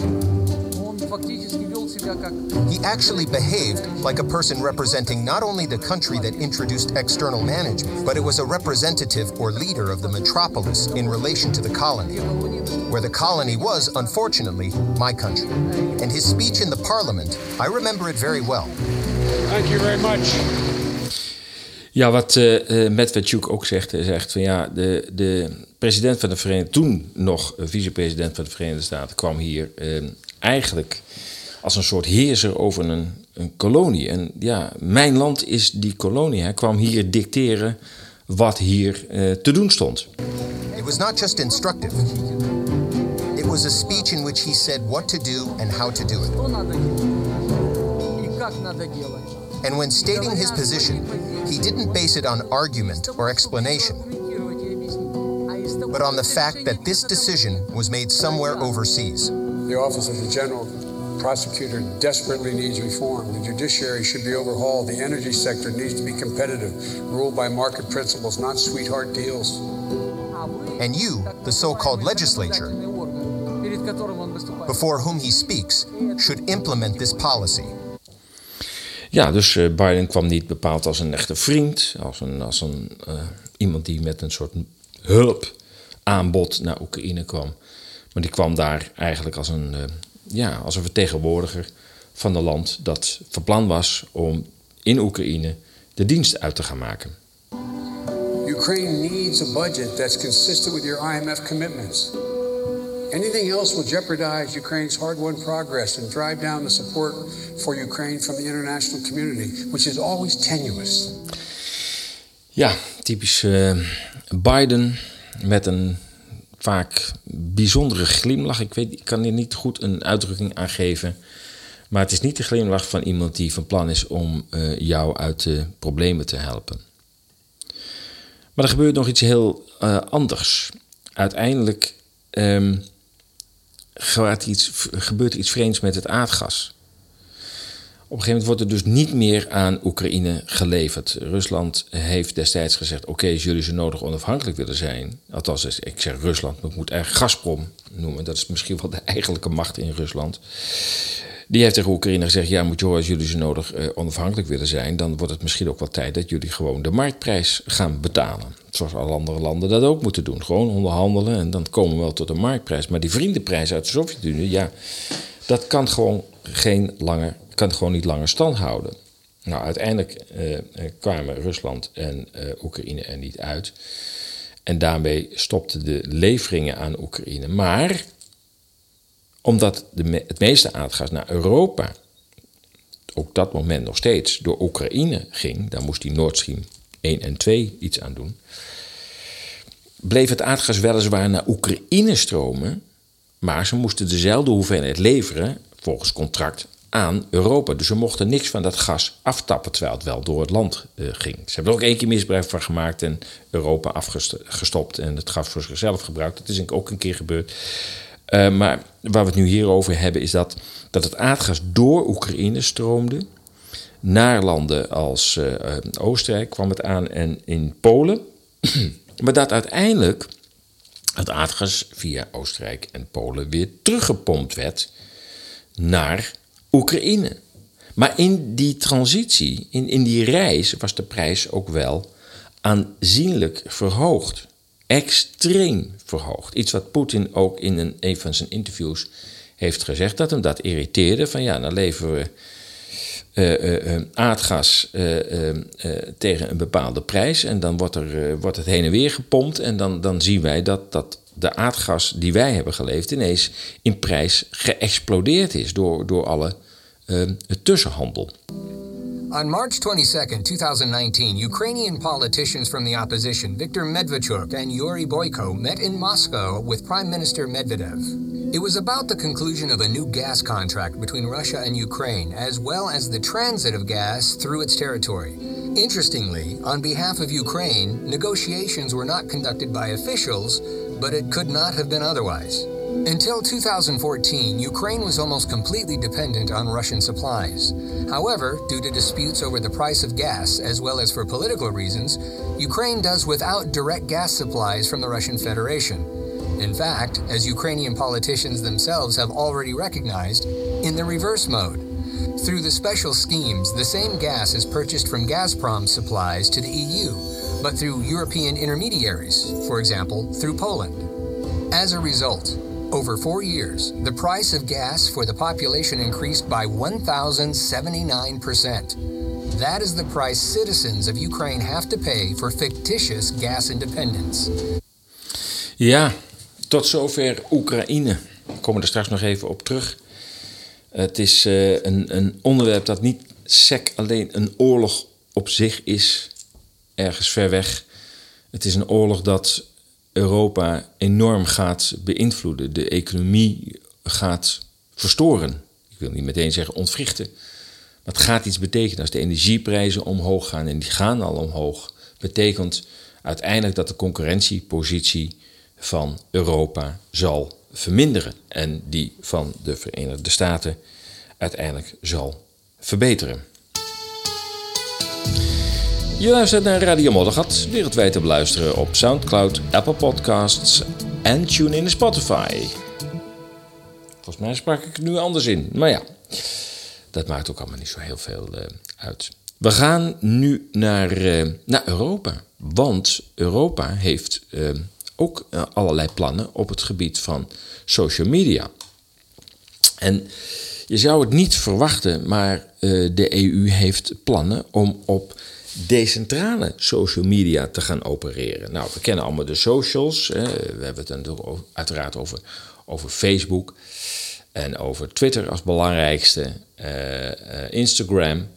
[SPEAKER 5] He actually behaved like a person representing not only the country that introduced external management, but it was a representative or leader of the metropolis in relation to the colony, where the colony was, unfortunately, my country. And his speech in the parliament, I remember it very well.
[SPEAKER 3] Thank you very much.
[SPEAKER 1] Ja, wat uh, Medvedchuk ook zegt, hij zegt van ja, de, de president van de Verenigde toen nog vicepresident van de Verenigde Staten, kwam hier uh, eigenlijk als een soort heerser over een, een kolonie. En ja, mijn land is die kolonie. Hij kwam hier dicteren wat hier uh, te doen stond.
[SPEAKER 5] It was not just instructive. It was a speech in which he said what to do and how to do it. And when stating his position, he didn't base it on argument or explanation, but on the fact that this decision was made somewhere overseas.
[SPEAKER 7] The Office of the General Prosecutor desperately needs reform. The judiciary should be overhauled. The energy sector needs to be competitive, ruled by market principles, not sweetheart deals.
[SPEAKER 5] And you, the so called legislature, before whom he speaks, should implement this policy.
[SPEAKER 1] Ja, dus uh, Biden kwam niet bepaald als een echte vriend, als, een, als een, uh, iemand die met een soort hulpaanbod naar Oekraïne kwam. Maar die kwam daar eigenlijk als een, uh, ja, als een vertegenwoordiger van een land dat van plan was om in Oekraïne de dienst uit te gaan maken.
[SPEAKER 7] Ukraine needs a budget that's consistent with your IMF commitments. Anything else will jeopardize Ukraine's hard-won progress and drive down the support for Ukraine from the international community, which is always tenuous.
[SPEAKER 1] Ja, typisch uh, Biden. met een vaak bijzondere glimlach. Ik, weet, ik kan hier niet goed een uitdrukking aan geven. Maar het is niet de glimlach van iemand die van plan is om uh, jou uit de problemen te helpen. Maar er gebeurt nog iets heel uh, anders. Uiteindelijk um, iets, gebeurt er iets vreemds met het aardgas. Op een gegeven moment wordt er dus niet meer aan Oekraïne geleverd. Rusland heeft destijds gezegd: Oké, als jullie zo nodig onafhankelijk willen zijn. Althans, ik zeg Rusland, maar ik moet eigenlijk Gazprom noemen. Dat is misschien wel de *laughs* eigenlijke macht in Rusland. Die heeft tegen Oekraïne gezegd: Ja, moet je als jullie zo nodig eh, onafhankelijk willen zijn. dan wordt het misschien ook wel tijd dat jullie gewoon de marktprijs gaan betalen. Zoals alle andere landen dat ook moeten doen. Gewoon onderhandelen en dan komen we wel tot een marktprijs. Maar die vriendenprijs uit de Sovjet-Unie, ja, dat kan gewoon geen langer kan het gewoon niet langer stand houden. Nou, uiteindelijk eh, eh, kwamen Rusland en uh, Oekraïne er niet uit. En daarmee stopten de leveringen aan Oekraïne. Maar omdat de het meeste aardgas naar Europa, op dat moment nog steeds, door Oekraïne ging, daar moest die Nord Stream 1 en 2 iets aan doen, bleef het aardgas weliswaar naar Oekraïne stromen, maar ze moesten dezelfde hoeveelheid leveren, volgens contract, aan Europa. Dus ze mochten niks van dat gas aftappen terwijl het wel door het land uh, ging. Ze hebben er ook één keer misbruik van gemaakt en Europa afgestopt en het gas voor zichzelf gebruikt. Dat is ook een keer gebeurd. Uh, maar waar we het nu hier over hebben is dat, dat het aardgas door Oekraïne stroomde. Naar landen als uh, Oostenrijk kwam het aan en in Polen. *clears throat* maar dat uiteindelijk het aardgas via Oostenrijk en Polen weer teruggepompt werd naar Oekraïne. Maar in die transitie, in, in die reis, was de prijs ook wel aanzienlijk verhoogd. Extreem verhoogd. Iets wat Poetin ook in een, een van zijn interviews heeft gezegd, dat hem dat irriteerde. Van ja, dan leveren we uh, uh, aardgas uh, tegen een bepaalde prijs. En dan wordt, er, wordt het heen en weer gepompt. En dan, dan zien wij dat, dat de aardgas die wij hebben geleefd ineens in prijs geëxplodeerd is door, door alle Ehm, tussenhandel.
[SPEAKER 4] On March 22, 2019, Ukrainian politicians from the opposition, Viktor Medvedchuk and Yuri Boyko, met in Moscow with Prime Minister Medvedev. It was about the conclusion of a new gas contract between Russia and Ukraine, as well as the transit of gas through its territory. Interestingly, on behalf of Ukraine, negotiations were not conducted by officials, but it could not have been otherwise. Until 2014, Ukraine was almost completely dependent on Russian supplies. However, due to disputes over the price of gas as well as for political reasons, Ukraine does without direct gas supplies from the Russian Federation. In fact, as Ukrainian politicians themselves have already recognized, in the reverse mode. Through the special schemes, the same gas is purchased from Gazprom supplies to the EU, but through European intermediaries, for example, through Poland. As a result, over four years, the price of gas for the population increased by 1,079%. That is the price citizens of Ukraine have to pay for fictitious gas independence.
[SPEAKER 1] Ja, tot zover Oekraïne. We komen er straks nog even op terug. Het is uh, een, een onderwerp dat niet sec alleen een oorlog op zich is, ergens ver weg. Het is een oorlog dat Europa enorm gaat beïnvloeden. De economie gaat verstoren. Ik wil niet meteen zeggen ontwrichten. Maar het gaat iets betekenen. Als de energieprijzen omhoog gaan, en die gaan al omhoog, betekent uiteindelijk dat de concurrentiepositie van Europa zal verminderen. En die van de Verenigde Staten uiteindelijk zal verbeteren. Je luistert naar Radio Moddergat, wereldwijd te beluisteren op Soundcloud, Apple Podcasts en tune in Spotify. Volgens mij sprak ik nu anders in, maar ja, dat maakt ook allemaal niet zo heel veel uh, uit. We gaan nu naar, uh, naar Europa, want Europa heeft uh, ook allerlei plannen op het gebied van social media. En je zou het niet verwachten, maar de EU heeft plannen om op decentrale social media te gaan opereren. Nou, we kennen allemaal de socials. Hè. We hebben het dan uiteraard over, over Facebook en over Twitter als belangrijkste, uh, Instagram.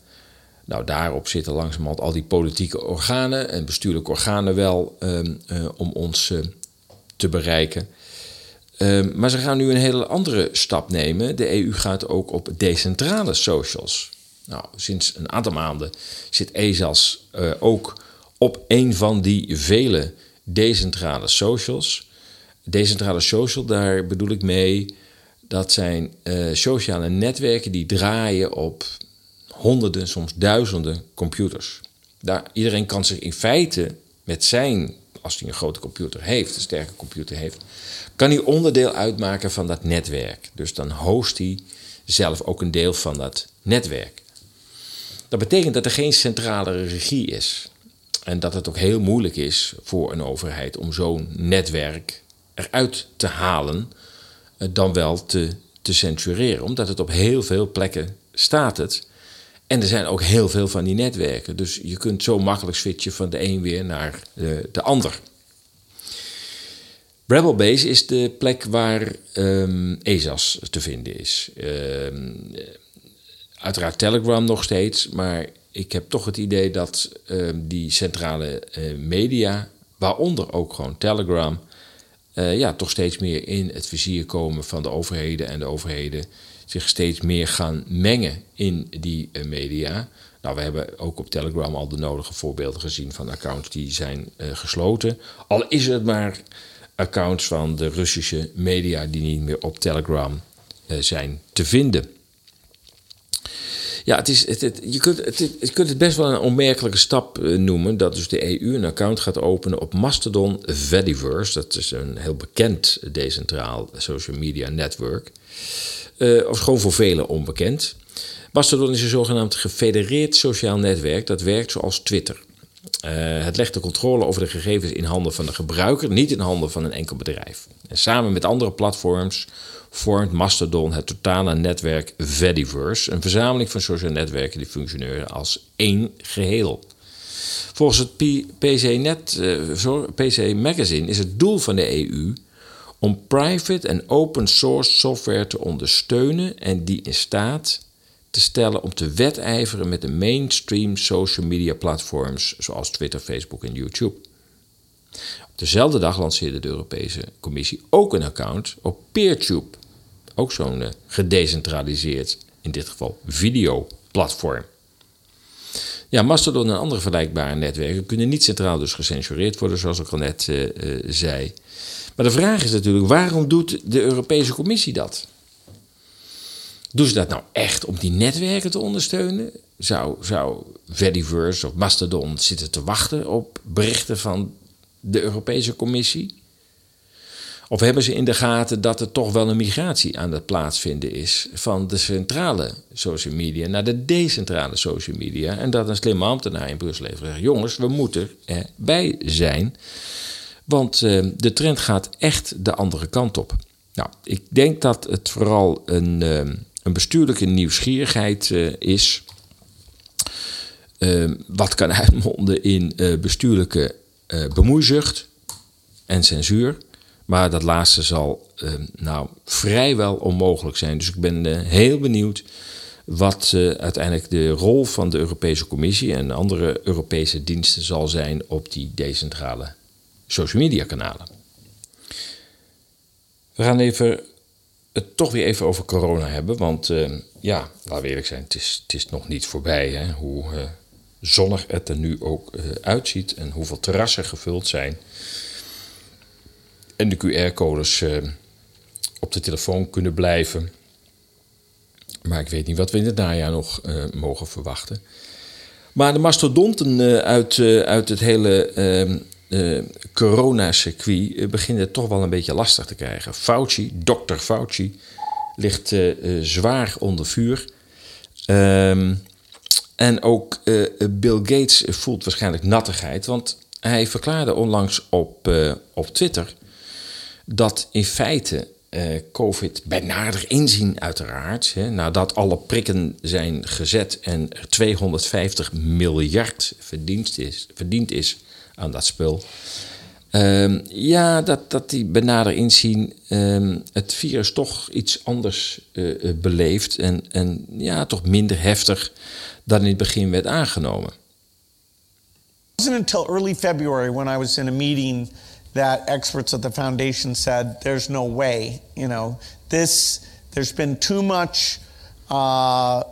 [SPEAKER 1] Nou, daarop zitten langzamerhand al die politieke organen en bestuurlijke organen wel um, uh, om ons te bereiken. Ehm, maar ze gaan nu een hele andere stap nemen. De EU gaat ook op decentrale socials. Nou, sinds een aantal maanden zit ESAS uh, ook op een van die vele decentrale socials. Decentrale social, daar bedoel ik mee, dat zijn uh, sociale netwerken die draaien op honderden, soms duizenden computers. Daar, iedereen kan zich in feite met zijn, als hij een grote computer heeft, een sterke computer heeft, kan hij onderdeel uitmaken van dat netwerk. Dus dan host hij zelf ook een deel van dat netwerk. Dat betekent dat er geen centrale regie is. En dat het ook heel moeilijk is voor een overheid om zo'n netwerk eruit te halen, eh, dan wel te, te censureren. Omdat het op heel veel plekken staat het. En er zijn ook heel veel van die netwerken. Dus je kunt zo makkelijk switchen van de een weer naar de, de ander. Rebelbase is de plek waar um, ESAS te vinden is. Um, uiteraard Telegram nog steeds, maar ik heb toch het idee dat um, die centrale uh, media, waaronder ook gewoon Telegram, uh, ja, toch steeds meer in het vizier komen van de overheden en de overheden zich steeds meer gaan mengen in die uh, media. Nou, we hebben ook op Telegram al de nodige voorbeelden gezien van accounts die zijn gesloten. Al is het maar accounts van de Russische media die niet meer op Telegram zijn te vinden. Ja, het is, het, je, kunt, het, het best wel een onmerkelijke stap uh, noemen. Dat dus de EU een account gaat openen op Mastodon Fediverse. Dat is een heel bekend decentraal social media network. Uh, of gewoon voor velen onbekend. Mastodon is een zogenaamd gefedereerd sociaal netwerk. Dat werkt zoals Twitter. Uh, het legt de controle over de gegevens in handen van de gebruiker, niet in handen van een enkel bedrijf. En samen met andere platforms vormt Mastodon het totale netwerk Fediverse, een verzameling van sociale netwerken die functioneren als één geheel. Volgens het PC, uh, PC Magazine is het doel van de EU om private en open source software te ondersteunen en die in staat te stellen om te wedijveren met de mainstream social media platforms zoals Twitter, Facebook en YouTube. Op dezelfde dag lanceerde de Europese Commissie ook een account op PeerTube, ook zo'n uh, gedecentraliseerd, in dit geval videoplatform. Ja, Mastodon en andere vergelijkbare netwerken kunnen niet centraal dus gecensureerd worden, zoals ik al net uh, uh, zei. Maar de vraag is natuurlijk, waarom doet de Europese Commissie dat? Doen ze dat nou echt om die netwerken te ondersteunen? Zou, zou of Mastodon zitten te wachten op berichten van de Europese Commissie? Of hebben ze in de gaten dat er toch wel een migratie aan het plaatsvinden is van de centrale social media naar de decentrale social media? En dat een slimme ambtenaar in Brussel heeft jongens, we moeten erbij zijn. Want uh, de trend gaat echt de andere kant op. Nou, ik denk dat het vooral een. Uh, een bestuurlijke nieuwsgierigheid uh, is. Wat kan uitmonden in bestuurlijke bemoeizucht en censuur. Maar dat laatste zal nou vrijwel onmogelijk zijn. Dus ik ben heel benieuwd wat uiteindelijk de rol van de Europese Commissie en andere Europese diensten zal zijn op die decentrale social media kanalen. We gaan even het toch weer even over corona hebben. Want uh, ja, laten we eerlijk zijn, het is, het is nog niet voorbij. Hè? Hoe uh, zonnig het er nu ook uh, uitziet en hoeveel terrassen gevuld zijn. En de QR-codes op de telefoon kunnen blijven. Maar ik weet niet wat we in het najaar nog mogen verwachten. Maar de mastodonten uit, uit het hele uh, coronacircuit begint het toch wel een beetje lastig te krijgen. Fauci, dokter Fauci, ligt zwaar onder vuur. Um, en ook Bill Gates voelt waarschijnlijk nattigheid, want hij verklaarde onlangs op, op Twitter dat in feite COVID bij nader inzien uiteraard, hè, nadat alle prikken zijn gezet en er 250 miljard verdiend is, is aan dat spul. Um, ja, dat, dat die benader inzien um, het virus toch iets anders uh, beleeft en, en ja, toch minder heftig dan in het begin werd aangenomen.
[SPEAKER 8] It wasn't until early February when I was in a meeting that experts at the foundation said there's no way. You know, this there's been too much uh,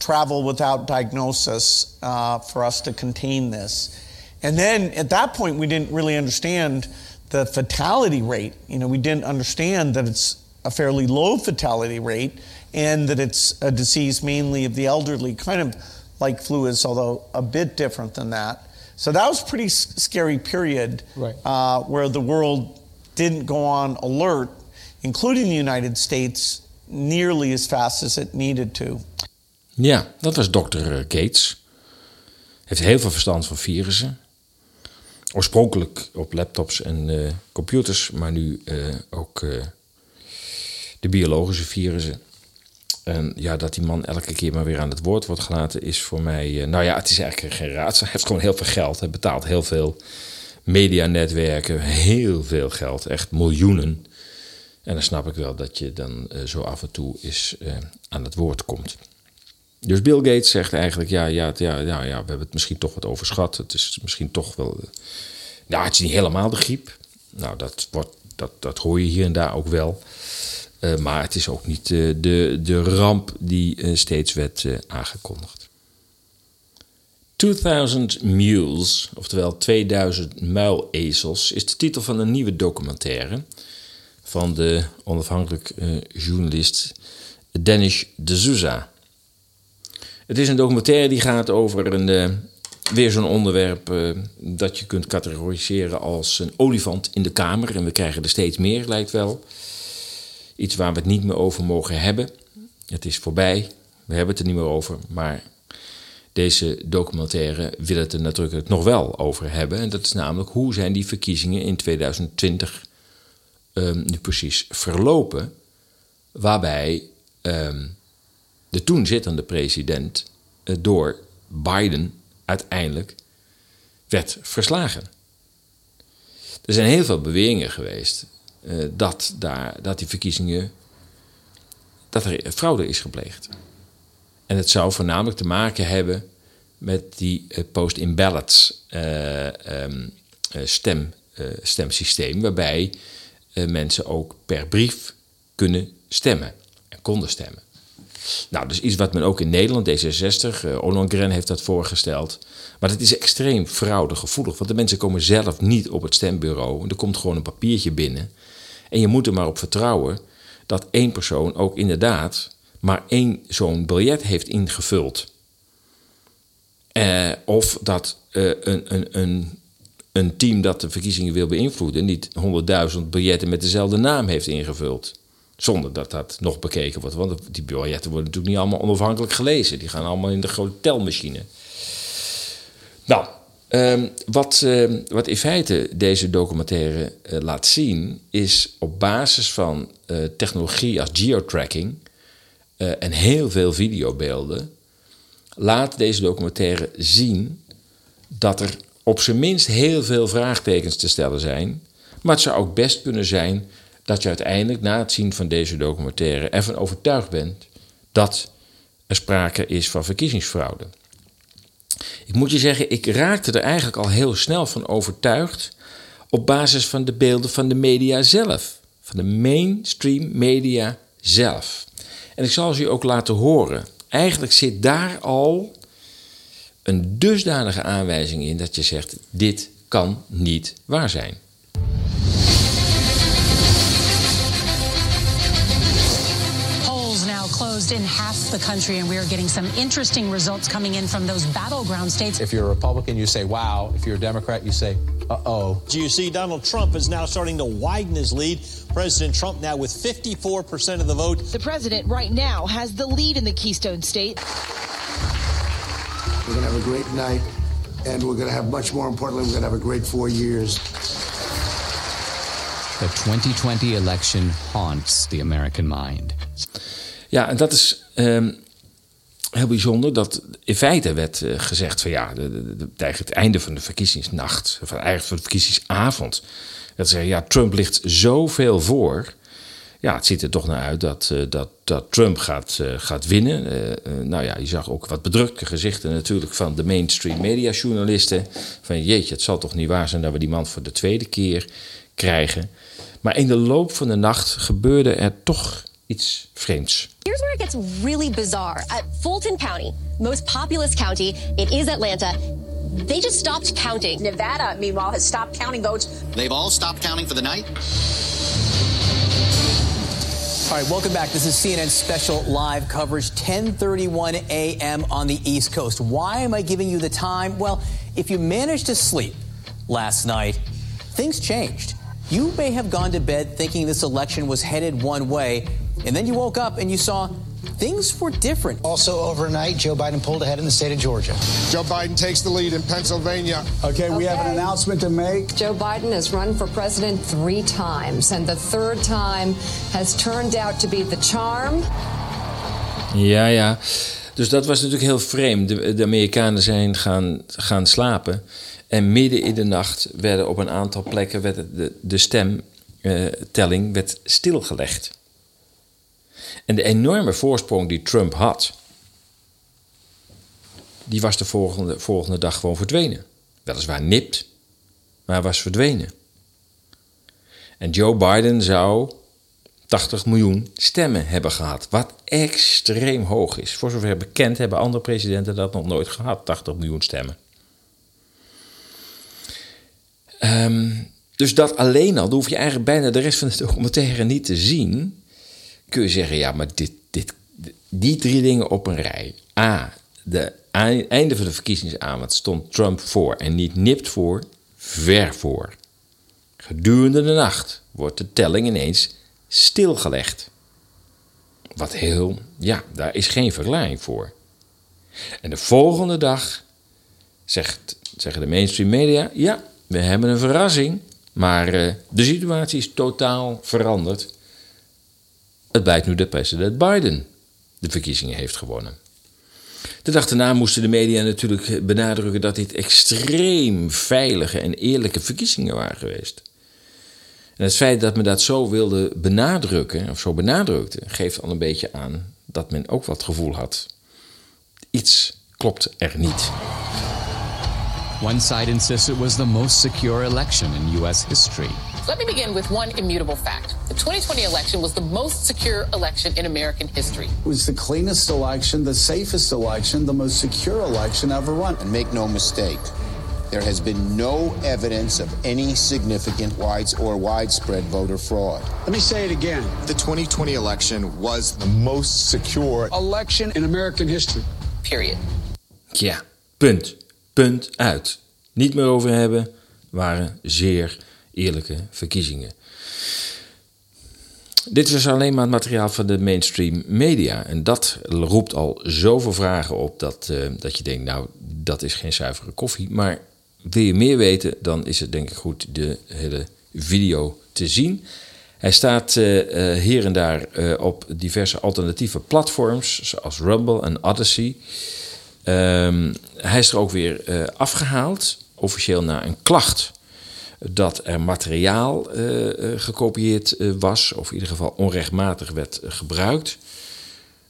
[SPEAKER 8] travel without diagnosis uh, for us to contain this. And then at that point, we didn't really understand the fatality rate. You know, we didn't understand that it's a fairly low fatality rate and that it's a disease mainly of the elderly, kind of like flu is, although a bit different than that. So that was a pretty scary period
[SPEAKER 9] right.
[SPEAKER 8] uh, where the world didn't go on alert, including the United States, nearly as fast as it needed to.
[SPEAKER 1] Ja, dat was dokter eh, Gates. Heeft heel veel verstand van virussen. Oorspronkelijk op laptops en uh, computers, maar nu uh, ook uh, de biologische virussen. En ja, dat die man elke keer maar weer aan het woord wordt gelaten, is voor mij. nou ja, het is eigenlijk geen raadsel. Hij heeft gewoon heel veel geld. Hij betaalt heel veel medianetwerken, heel veel geld, echt miljoenen. En dan snap ik wel dat je dan zo af en toe eens aan het woord komt. Dus Bill Gates zegt eigenlijk, ja, ja, ja, ja, ja, we hebben het misschien toch wat overschat. Het is misschien toch wel... Nou, het is niet helemaal de griep. Nou, dat, wordt, dat, dat hoor je hier en daar ook wel. Uh, maar het is ook niet uh, de, de ramp die uh, steeds werd aangekondigd. 2000 Mules, oftewel 2000 muilezels, is de titel van een nieuwe documentaire van de onafhankelijk journalist Danish de Souza. Het is een documentaire die gaat over een, weer zo'n onderwerp dat je kunt categoriseren als een olifant in de kamer. En we krijgen er steeds meer, lijkt wel. Iets waar we het niet meer over mogen hebben. Het is voorbij, we hebben het er niet meer over. Maar deze documentaire wil het er natuurlijk nog wel over hebben. En dat is namelijk hoe zijn die verkiezingen in 2020 um, nu precies verlopen. Waarbij um, de toen zittende president uh, door Biden uiteindelijk werd verslagen. Er zijn heel veel beweringen geweest uh, dat, daar, dat die verkiezingen. dat er fraude is gepleegd. En het zou voornamelijk te maken hebben met die uh, post-in ballots um, stem, stemsysteem, waarbij mensen ook per brief kunnen stemmen en konden stemmen. Nou, dus iets wat men ook in Nederland, D66, uh, Ollongren heeft dat voorgesteld. Maar het is extreem fraudegevoelig, want de mensen komen zelf niet op het stembureau. Er komt gewoon een papiertje binnen. En je moet er maar op vertrouwen dat één persoon ook inderdaad maar één zo'n biljet heeft ingevuld. Uh, of dat uh, een, een, een, een team dat de verkiezingen wil beïnvloeden niet honderdduizend biljetten met dezelfde naam heeft ingevuld. Zonder dat dat nog bekeken wordt. Want die biljetten worden natuurlijk niet allemaal onafhankelijk gelezen. Die gaan allemaal in de grote telmachine. Nou, um, wat, uh, wat in feite deze documentaire uh, laat zien... is op basis van uh, technologie als geotracking... en heel veel videobeelden... laat deze documentaire zien dat er op zijn minst heel veel vraagtekens te stellen zijn... maar het zou ook best kunnen zijn dat je uiteindelijk na het zien van deze documentaire ervan overtuigd bent dat er sprake is van verkiezingsfraude. Ik moet je zeggen, ik raakte er eigenlijk al heel snel van overtuigd op basis van de beelden van de media zelf, van de mainstream media zelf. En ik zal ze je ook laten horen. Eigenlijk zit daar al een dusdanige aanwijzing in dat je zegt: dit kan niet waar zijn.
[SPEAKER 10] In half the country, and we are getting some interesting results coming in from those battleground states.
[SPEAKER 11] If you're a Republican, you say, wow. If you're a Democrat, you say, uh oh.
[SPEAKER 12] Do you see, Donald Trump is now starting to widen his lead. President Trump now with 54% of the vote.
[SPEAKER 13] The president right now has the lead in the Keystone State.
[SPEAKER 14] We're going to have a great night, and we're going to have much more importantly, we're going to have a great four years.
[SPEAKER 15] The 2020 election haunts the American mind.
[SPEAKER 1] Ja, en dat is um, heel bijzonder. Dat in feite werd uh, gezegd van ja, tegen het einde van de verkiezingsnacht, of eigenlijk van de verkiezingsavond, dat ze ja, Trump ligt zoveel voor. Ja, het ziet er toch naar uit dat, uh, dat, dat Trump gaat, uh, gaat winnen. nou ja, je zag ook wat bedrukte gezichten natuurlijk van de mainstream mediajournalisten. Van jeetje, het zal toch niet waar zijn dat we die man voor de tweede keer krijgen. Maar in de loop van de nacht gebeurde er toch iets vreemds.
[SPEAKER 9] Here's where it gets really bizarre. At Fulton County, most populous county, it is Atlanta. They just stopped counting.
[SPEAKER 16] Nevada, meanwhile, has stopped counting votes.
[SPEAKER 17] They've all stopped counting for the night?
[SPEAKER 18] All right, welcome back. This is CNN special live coverage, 10:31 a.m. on the East Coast. Why am I giving you the time? Well, if you managed to sleep last night, things changed. You may have gone to bed thinking this election was headed one way, and then you woke up and you saw things were different.
[SPEAKER 19] Also, overnight, Joe Biden pulled ahead in the state of Georgia.
[SPEAKER 14] Joe Biden takes the lead in Pennsylvania.
[SPEAKER 7] Okay, we have an announcement to make.
[SPEAKER 20] Joe Biden has run for president three times, and the third time has turned out to be the charm.
[SPEAKER 1] Ja, ja. Dus dat was natuurlijk heel vreemd. De, de Amerikanen zijn gaan, gaan slapen. En midden in de nacht werden op een aantal plekken werd de, de stemtelling werd stilgelegd. En de enorme voorsprong die Trump had, die was de volgende, volgende dag gewoon verdwenen. Weliswaar nipt, maar was verdwenen. En Joe Biden zou 80 miljoen stemmen hebben gehad, wat extreem hoog is. Voor zover bekend hebben andere presidenten dat nog nooit gehad, 80 miljoen stemmen. Ehm, dus dat alleen al, dan hoef je eigenlijk bijna de rest van de documentaire niet te zien. Kun je zeggen, ja, maar dit, dit, die drie dingen op een rij. A, de einde van de verkiezingsavond stond Trump voor en niet nipt voor, ver voor. Gedurende de nacht wordt de telling ineens stilgelegd. Wat heel, ja, daar is geen verklaring voor. En de volgende dag zegt, zeggen de mainstream media: ja, we hebben een verrassing, maar uh, de situatie is totaal veranderd. Het blijkt nu dat president Biden de verkiezingen heeft gewonnen. De dag daarna moesten de media natuurlijk benadrukken dat dit extreem veilige en eerlijke verkiezingen waren geweest. En het feit dat men dat zo wilde benadrukken, of zo benadrukte, geeft al een beetje aan dat men ook wat gevoel had. Iets klopt er niet.
[SPEAKER 15] One side insists it was the most secure election in U.S. history.
[SPEAKER 21] Let me begin with one immutable fact. The 2020 election was the most secure election in American history.
[SPEAKER 7] It was the cleanest election, the safest election, the most secure election ever run.
[SPEAKER 17] And make no mistake, there has been no evidence of any significant wides or widespread voter fraud.
[SPEAKER 7] Let me say it again.
[SPEAKER 22] The 2020 election was the most secure
[SPEAKER 7] election in American history.
[SPEAKER 21] Period.
[SPEAKER 1] Ja, punt. Punt uit. Niet meer over hebben, waren zeer eerlijke verkiezingen. Dit was alleen maar het materiaal van de mainstream media. En dat roept al zoveel vragen op dat, uh, dat je denkt, nou, dat is geen zuivere koffie. Maar wil je meer weten, dan is het denk ik goed de hele video te zien. Hij staat uh, uh, hier en daar op diverse alternatieve platforms, zoals Rumble en Odyssey. Um, hij is er ook weer afgehaald, officieel na een klacht dat er materiaal uh, gekopieerd uh, was, of in ieder geval onrechtmatig werd gebruikt.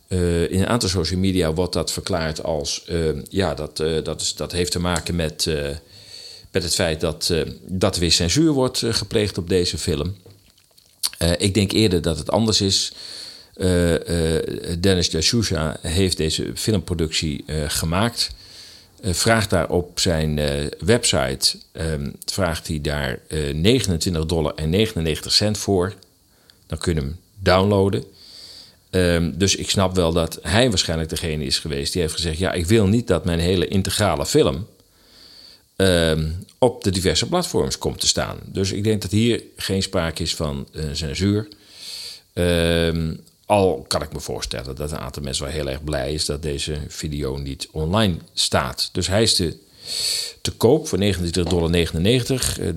[SPEAKER 1] in een aantal social media wordt dat verklaard als, ja, dat, dat, is, dat heeft te maken met, met het feit dat, dat er weer censuur wordt gepleegd op deze film. ik denk eerder dat het anders is. Dennis D'Souza heeft deze filmproductie gemaakt. Uh, vraagt daar op zijn uh, website um, vraagt hij daar uh, 29 dollar en 99 cent voor. Dan kun je hem downloaden. Um, dus ik snap wel dat hij waarschijnlijk degene is geweest die heeft gezegd: Ja, ik wil niet dat mijn hele integrale film um, op de diverse platforms komt te staan. Dus ik denk dat hier geen sprake is van censuur. Al kan ik me voorstellen dat een aantal mensen wel heel erg blij is dat deze video niet online staat. Dus hij is te, te koop voor 29,99 dollar.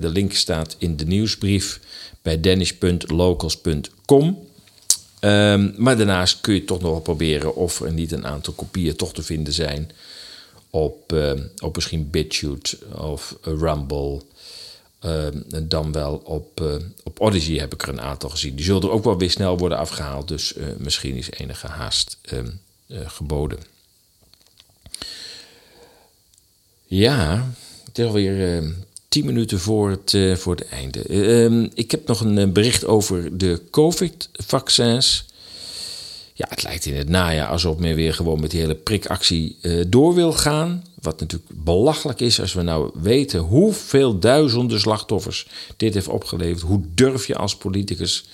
[SPEAKER 1] De link staat in de nieuwsbrief bij danish.locals.com. Um, maar daarnaast kun je toch nog proberen of er niet een aantal kopieën toch te vinden zijn op, uh, op misschien BitChute of Rumble. Uh, dan wel op, uh, op Odyssey heb ik er een aantal gezien. Die zullen er ook wel weer snel worden afgehaald. Dus uh, misschien is enige haast ehm, geboden. Ja, het is alweer tien minuten voor het, voor het einde. Uh, ik heb nog een bericht over de COVID-vaccins. Ja, het lijkt in het najaar alsof men weer gewoon met die hele prikactie uh, door wil gaan. Wat natuurlijk belachelijk is als we nou weten hoeveel duizenden slachtoffers dit heeft opgeleverd. Hoe durf je als politicus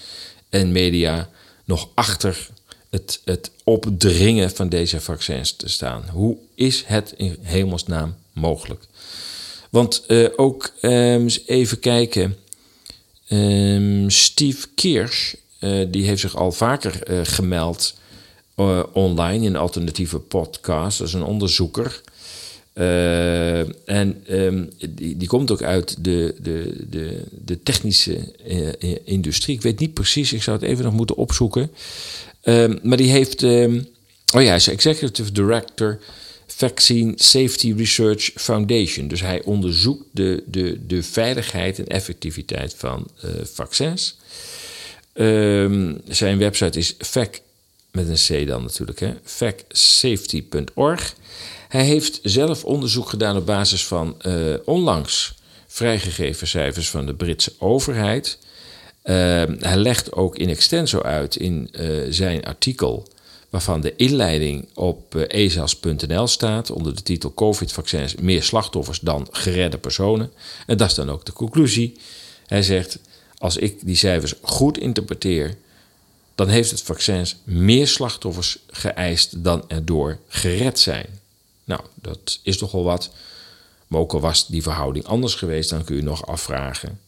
[SPEAKER 1] en media nog achter het, het opdringen van deze vaccins te staan? Hoe is het in hemelsnaam mogelijk? Want uh, ook um, even kijken. Um, Steve Kirsch, uh, die heeft zich al vaker uh, gemeld online in alternatieve podcasts. Dat is een onderzoeker. en um, die, die komt ook uit de, de, de, de technische industrie. Ik weet niet precies, ik zou het even nog moeten opzoeken. maar die heeft. oh ja, hij is executive director Vaccine Safety Research Foundation. Dus hij onderzoekt de, de, de veiligheid en effectiviteit van uh, vaccins. Um, zijn website is fac, met een C dan natuurlijk, hè, facsafety.org. Hij heeft zelf onderzoek gedaan op basis van uh, onlangs vrijgegeven cijfers van de Britse overheid. Uh, hij legt ook in extenso uit in uh, zijn artikel waarvan de inleiding op ezas.nl staat onder de titel COVID-vaccins meer slachtoffers dan geredde personen. En dat is dan ook de conclusie. Hij zegt: als ik die cijfers goed interpreteer, dan heeft het vaccins meer slachtoffers geëist dan erdoor gered zijn. Nou, dat is toch wel wat. Maar ook al was die verhouding anders geweest, dan kun je nog afvragen: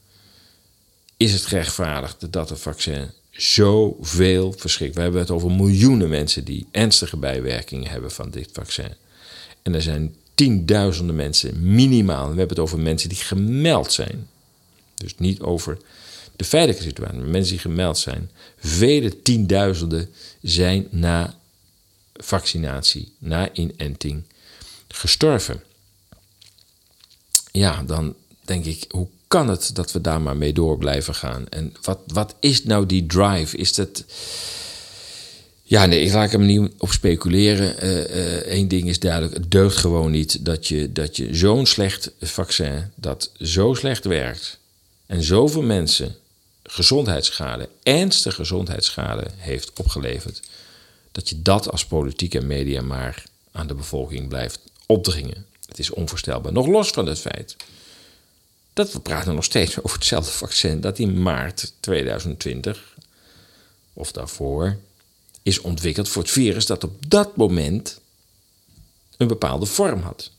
[SPEAKER 1] is het gerechtvaardigd dat het vaccin zoveel verschrikt. We hebben het over miljoenen mensen die ernstige bijwerkingen hebben van dit vaccin. En er zijn tienduizenden mensen minimaal. We hebben het over mensen die gemeld zijn. Dus niet over de feitelijke situatie, maar mensen die gemeld zijn. Vele tienduizenden zijn na vaccinatie, na inenting gestorven. Ja, dan denk ik, hoe kan het dat we daar maar mee door blijven gaan? En wat, wat is nou die drive? Is dat. Ja, nee, ik laat hem niet op speculeren. Eén uh, ding is duidelijk: het deugt gewoon niet dat je, dat je zo'n slecht vaccin, dat zo slecht werkt en zoveel mensen gezondheidsschade, ernstige gezondheidsschade heeft opgeleverd, dat je dat als politiek en media maar aan de bevolking blijft opdringen. Het is onvoorstelbaar. Nog los van het feit dat we praten nog steeds over hetzelfde vaccin dat in maart 2020 of daarvoor is ontwikkeld voor het virus dat op dat moment een bepaalde vorm had.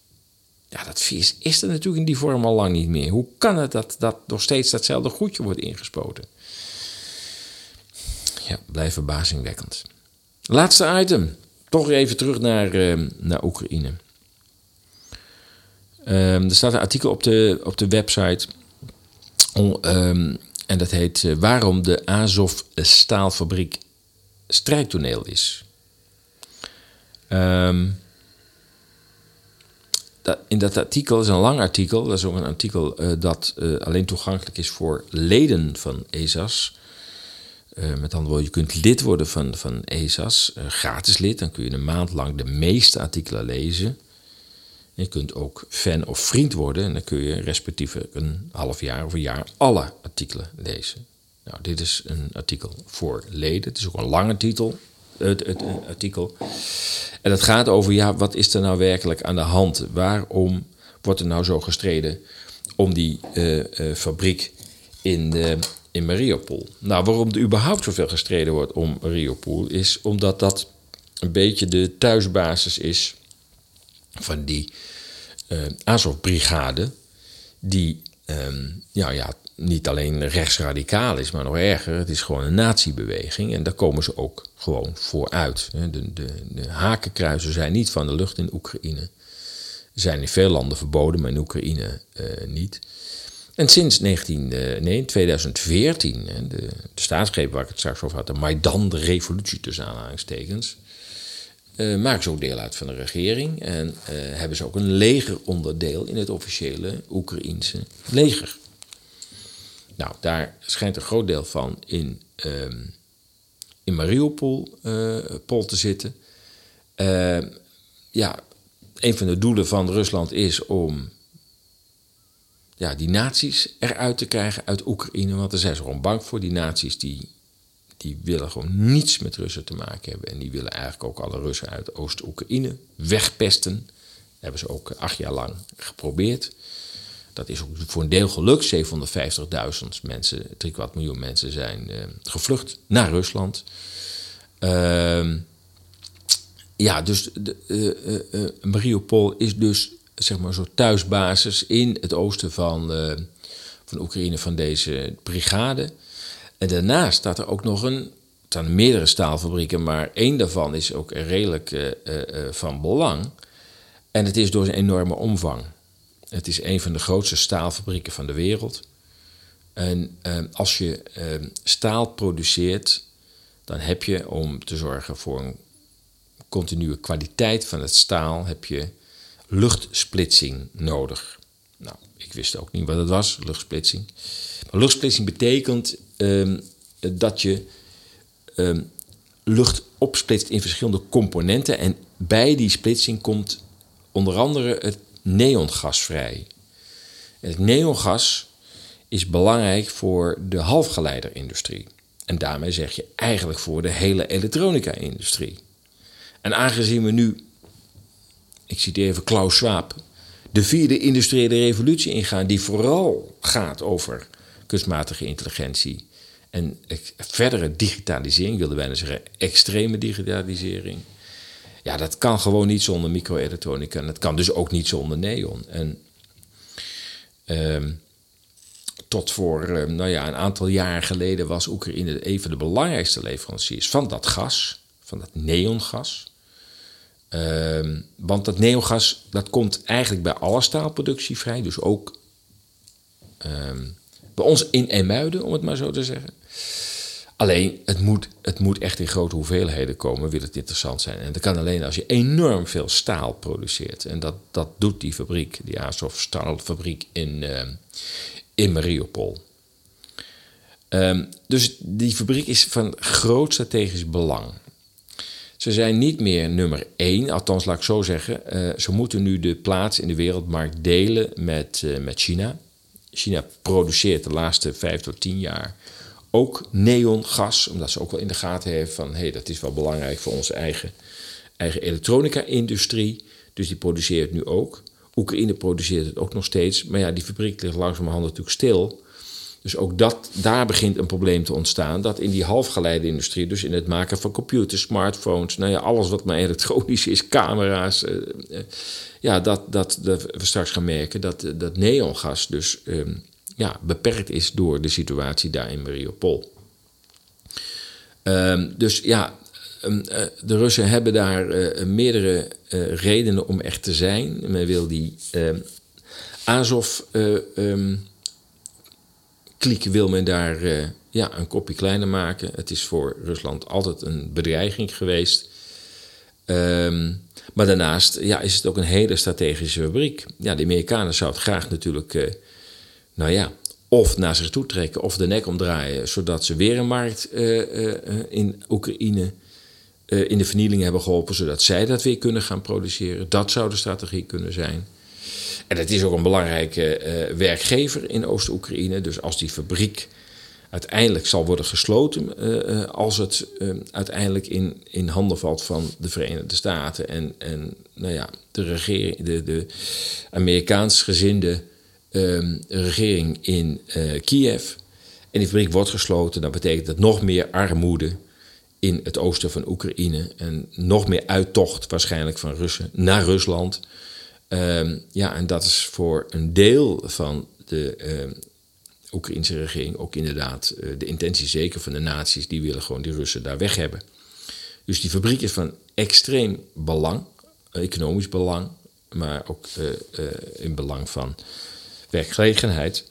[SPEAKER 1] Ja, dat virus is er natuurlijk in die vorm al lang niet meer. Hoe kan het dat, dat nog steeds datzelfde goedje wordt ingespoten? Ja, blijft verbazingwekkend. Laatste item. Toch even terug naar, uh, naar Oekraïne. Um, er staat een artikel op de, op de website. um, en dat heet uh, Waarom de Azov staalfabriek strijdtoneel is. Um, dat, in dat artikel is een lang artikel. Dat is ook een artikel uh, dat uh, alleen toegankelijk is voor leden van ESAS. met andere woorden, je kunt lid worden van, van ESAS, gratis lid. Dan kun je een maand lang de meeste artikelen lezen. Je kunt ook fan of vriend worden en dan kun je respectievelijk een half jaar of een jaar alle artikelen lezen. Nou, dit is een artikel voor leden. Het is ook een lange titel, het, het artikel. En het gaat over, ja, wat is er nou werkelijk aan de hand? Waarom wordt er nou zo gestreden om die uh, uh, fabriek in, uh, in Mariupol? Nou, waarom er überhaupt zoveel gestreden wordt om Mariupol... is omdat dat een beetje de thuisbasis is van die Azov-brigade, die um, ja, ja, niet alleen rechtsradicaal is, maar nog erger, het is gewoon een natiebeweging en daar komen ze ook gewoon voor uit. De, de, de hakenkruizen zijn niet van de lucht in Oekraïne. Zijn in veel landen verboden, maar in Oekraïne uh, niet. En sinds 19, uh, nee, 2014, de, de staatsgreep waar ik het straks over had, de Maidan, de revolutie tussen aanhalingstekens, uh, maken ze ook deel uit van de regering en hebben ze ook een legeronderdeel in het officiële Oekraïense leger. Nou, daar schijnt een groot deel van in, uh, in Mariupol Pol te zitten. ja, een van de doelen van Rusland is om ja, die naties eruit te krijgen uit Oekraïne. Want daar zijn ze gewoon bang voor. Die naties die, die willen gewoon niets met Russen te maken hebben. En die willen eigenlijk ook alle Russen uit Oost-Oekraïne wegpesten. Dat hebben ze ook acht jaar lang geprobeerd. Dat is ook voor een deel gelukt. 750.000 mensen, kwart miljoen mensen zijn uh, gevlucht naar Rusland. Uh, ja, dus de, uh, uh, Mariupol is dus zeg maar zo'n thuisbasis in het oosten van, van Oekraïne van deze brigade. En daarnaast staat er ook nog een. Staan meerdere staalfabrieken, maar één daarvan is ook redelijk van belang. En het is door zijn enorme omvang. Het is een van de grootste staalfabrieken van de wereld. En uh, als je uh, staal produceert, dan heb je om te zorgen voor een continue kwaliteit van het staal, heb je luchtsplitsing nodig. Nou, ik wist ook niet wat het was, luchtsplitsing. Maar luchtsplitsing betekent um, dat je lucht opsplitst in verschillende componenten. En bij die splitsing komt onder andere het neongas vrij. het neongas is belangrijk voor de halfgeleiderindustrie. En daarmee zeg je eigenlijk voor de hele elektronica-industrie. En aangezien we nu, ik citeer even Klaus Schwab, de vierde industriële revolutie ingaan, die vooral gaat over kunstmatige intelligentie en verdere digitalisering, wilde bijna zeggen extreme digitalisering. Ja, dat kan gewoon niet zonder microelektronica. En dat kan dus ook niet zonder neon. En uh, tot voor uh, nou ja, een aantal jaar geleden was Oekraïne een van de belangrijkste leveranciers van dat gas, van dat neongas. Uh, want dat neongas dat komt eigenlijk bij alle staalproductie vrij. Dus ook ehm, bij ons in Emuiden, om het maar zo te zeggen. Alleen, het moet, het moet echt in grote hoeveelheden komen, wil het interessant zijn. En dat kan alleen als je enorm veel staal produceert. En dat, dat doet die fabriek, die Azov staalfabriek in, uh, in Mariupol. Um, dus die fabriek is van groot strategisch belang. Ze zijn niet meer nummer één, althans laat ik zo zeggen. Uh, ze moeten nu de plaats in de wereldmarkt delen met, uh, met China. China produceert de laatste vijf tot tien jaar ook neongas, omdat ze ook wel in de gaten heeft van hé, hey, dat is wel belangrijk voor onze eigen, eigen elektronica-industrie. Dus die produceert nu ook. Oekraïne produceert het ook nog steeds. Maar ja, die fabriek ligt langzamerhand natuurlijk stil. Dus ook dat, daar begint een probleem te ontstaan. Dat in die halfgeleide-industrie, dus in het maken van computers, smartphones, nou ja, alles wat maar *laughs* elektronisch is, camera's. Uh, uh, ja, dat, dat, we straks gaan merken dat, dat neongas dus um, ja, beperkt is door de situatie daar in Mariupol. Um, dus ja, um, uh, de Russen hebben daar uh, meerdere uh, redenen om echt te zijn. Men wil die Azov kliek wil men daar ja, een kopje kleiner maken. Het is voor Rusland altijd een bedreiging geweest. Maar daarnaast ja, is het ook een hele strategische fabriek. Ja, de Amerikanen zouden het graag natuurlijk nou ja, of naar zich toe trekken of de nek omdraaien, zodat ze weer een markt uh, uh, in Oekraïne uh, in de vernieling hebben geholpen, zodat zij dat weer kunnen gaan produceren. Dat zou de strategie kunnen zijn. En het is ook een belangrijke werkgever in Oost-Oekraïne. Dus als die fabriek uiteindelijk zal worden gesloten, als het uiteindelijk in, in handen valt van de Verenigde Staten en, en nou ja, de, regering, de, de Amerikaans gezinde um, regering in uh, Kiev. En die fabriek wordt gesloten. Dat betekent dat nog meer armoede in het oosten van Oekraïne. En nog meer uittocht waarschijnlijk van Russen naar Rusland. Um, ja, en dat is voor een deel van de uh, Oekraïnse regering ook inderdaad uh, de intentie zeker van de naties. Die willen gewoon die Russen daar weg hebben. Dus die fabriek is van extreem belang, economisch belang, maar ook in belang van werkgelegenheid.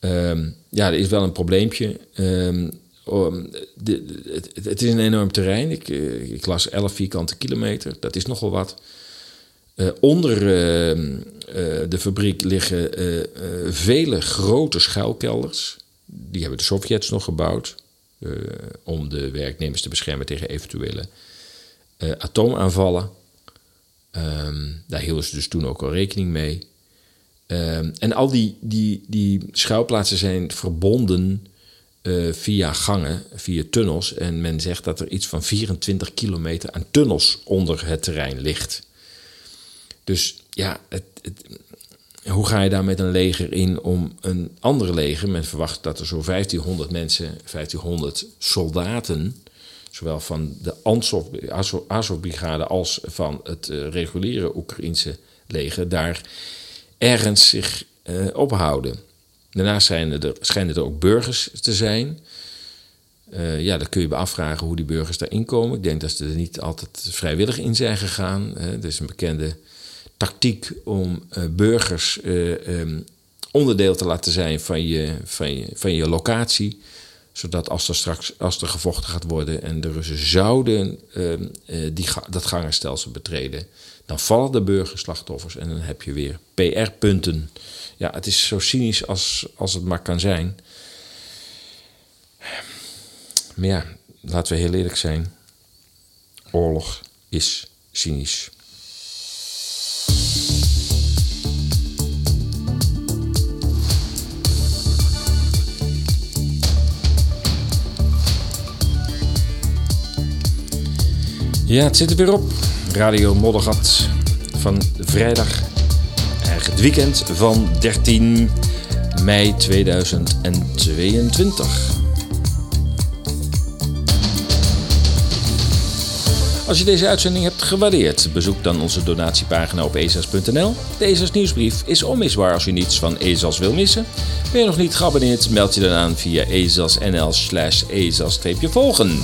[SPEAKER 1] Um, ja, er is wel een probleempje. De, het, is een enorm terrein. Ik, eh, ik, las 11 vierkante kilometer. Dat is nogal wat. Uh, onder uh, de fabriek liggen vele grote schuilkelders. Die hebben de Sovjets nog gebouwd. om de werknemers te beschermen tegen eventuele atoomaanvallen. Daar hielden ze dus toen ook al rekening mee. Ehm, en al die, die, die schuilplaatsen zijn verbonden uh, via gangen, via tunnels. En men zegt dat er iets van 24 kilometer aan tunnels onder het terrein ligt. Dus ja, het, het, hoe ga je daar met een leger in om een andere leger? Men verwacht dat er zo'n 1500 mensen, 1500 soldaten, zowel van de Azov-brigade als van het uh, reguliere Oekraïnse leger, daar ergens zich uh, ophouden. Daarnaast zijn er, schijnen er ook burgers te zijn. Uh, ja, dan kun je afvragen hoe die burgers daarin komen. Ik denk dat ze er niet altijd vrijwillig in zijn gegaan. Uh, is een bekende tactiek om uh, burgers um, onderdeel te laten zijn van je, van je, van je locatie. Zodat als er straks als er gevochten gaat worden en de Russen zouden ehm, die, dat gangenstelsel betreden, dan vallen de burgerslachtoffers en dan heb je weer PR-punten ja, het is zo cynisch als, als het maar kan zijn. Maar ja, laten we heel eerlijk zijn. Oorlog is cynisch. Ja, het zit er weer op. Radio Moddergat van vrijdag het weekend van 13 mei 2022. Als je deze uitzending hebt gewaardeerd, bezoek dan onze donatiepagina op ezas.nl. De Ezas nieuwsbrief is onmisbaar als je niets van Ezas wil missen. Ben je nog niet geabonneerd, meld je dan aan via ezas.nl slash ezas-volgen.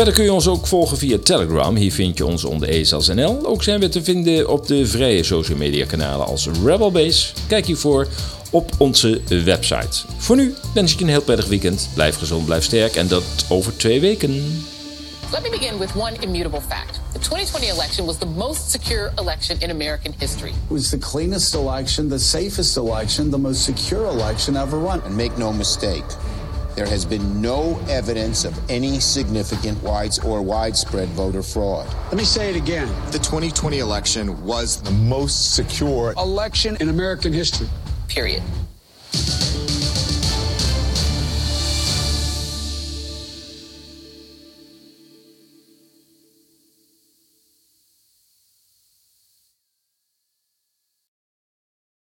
[SPEAKER 1] Verder kun je ons ook volgen via Telegram. Hier vind je ons onder ESLSNL. Ook zijn we te vinden op de vrije social media kanalen als Rebelbase. Kijk hiervoor op onze website. Voor nu wens ik je een heel prettig weekend. Blijf gezond, blijf sterk en dat over twee weken.
[SPEAKER 21] Let me begin with one immutable fact. The 2020 election was the most secure election in American history.
[SPEAKER 23] It was the cleanest election, the safest election, the most secure election ever run.
[SPEAKER 17] And make no mistake. There has been no evidence of any significant wides or widespread voter fraud.
[SPEAKER 7] Let me say it again.
[SPEAKER 22] The 2020 election was the most secure
[SPEAKER 7] election in American history.
[SPEAKER 21] Period.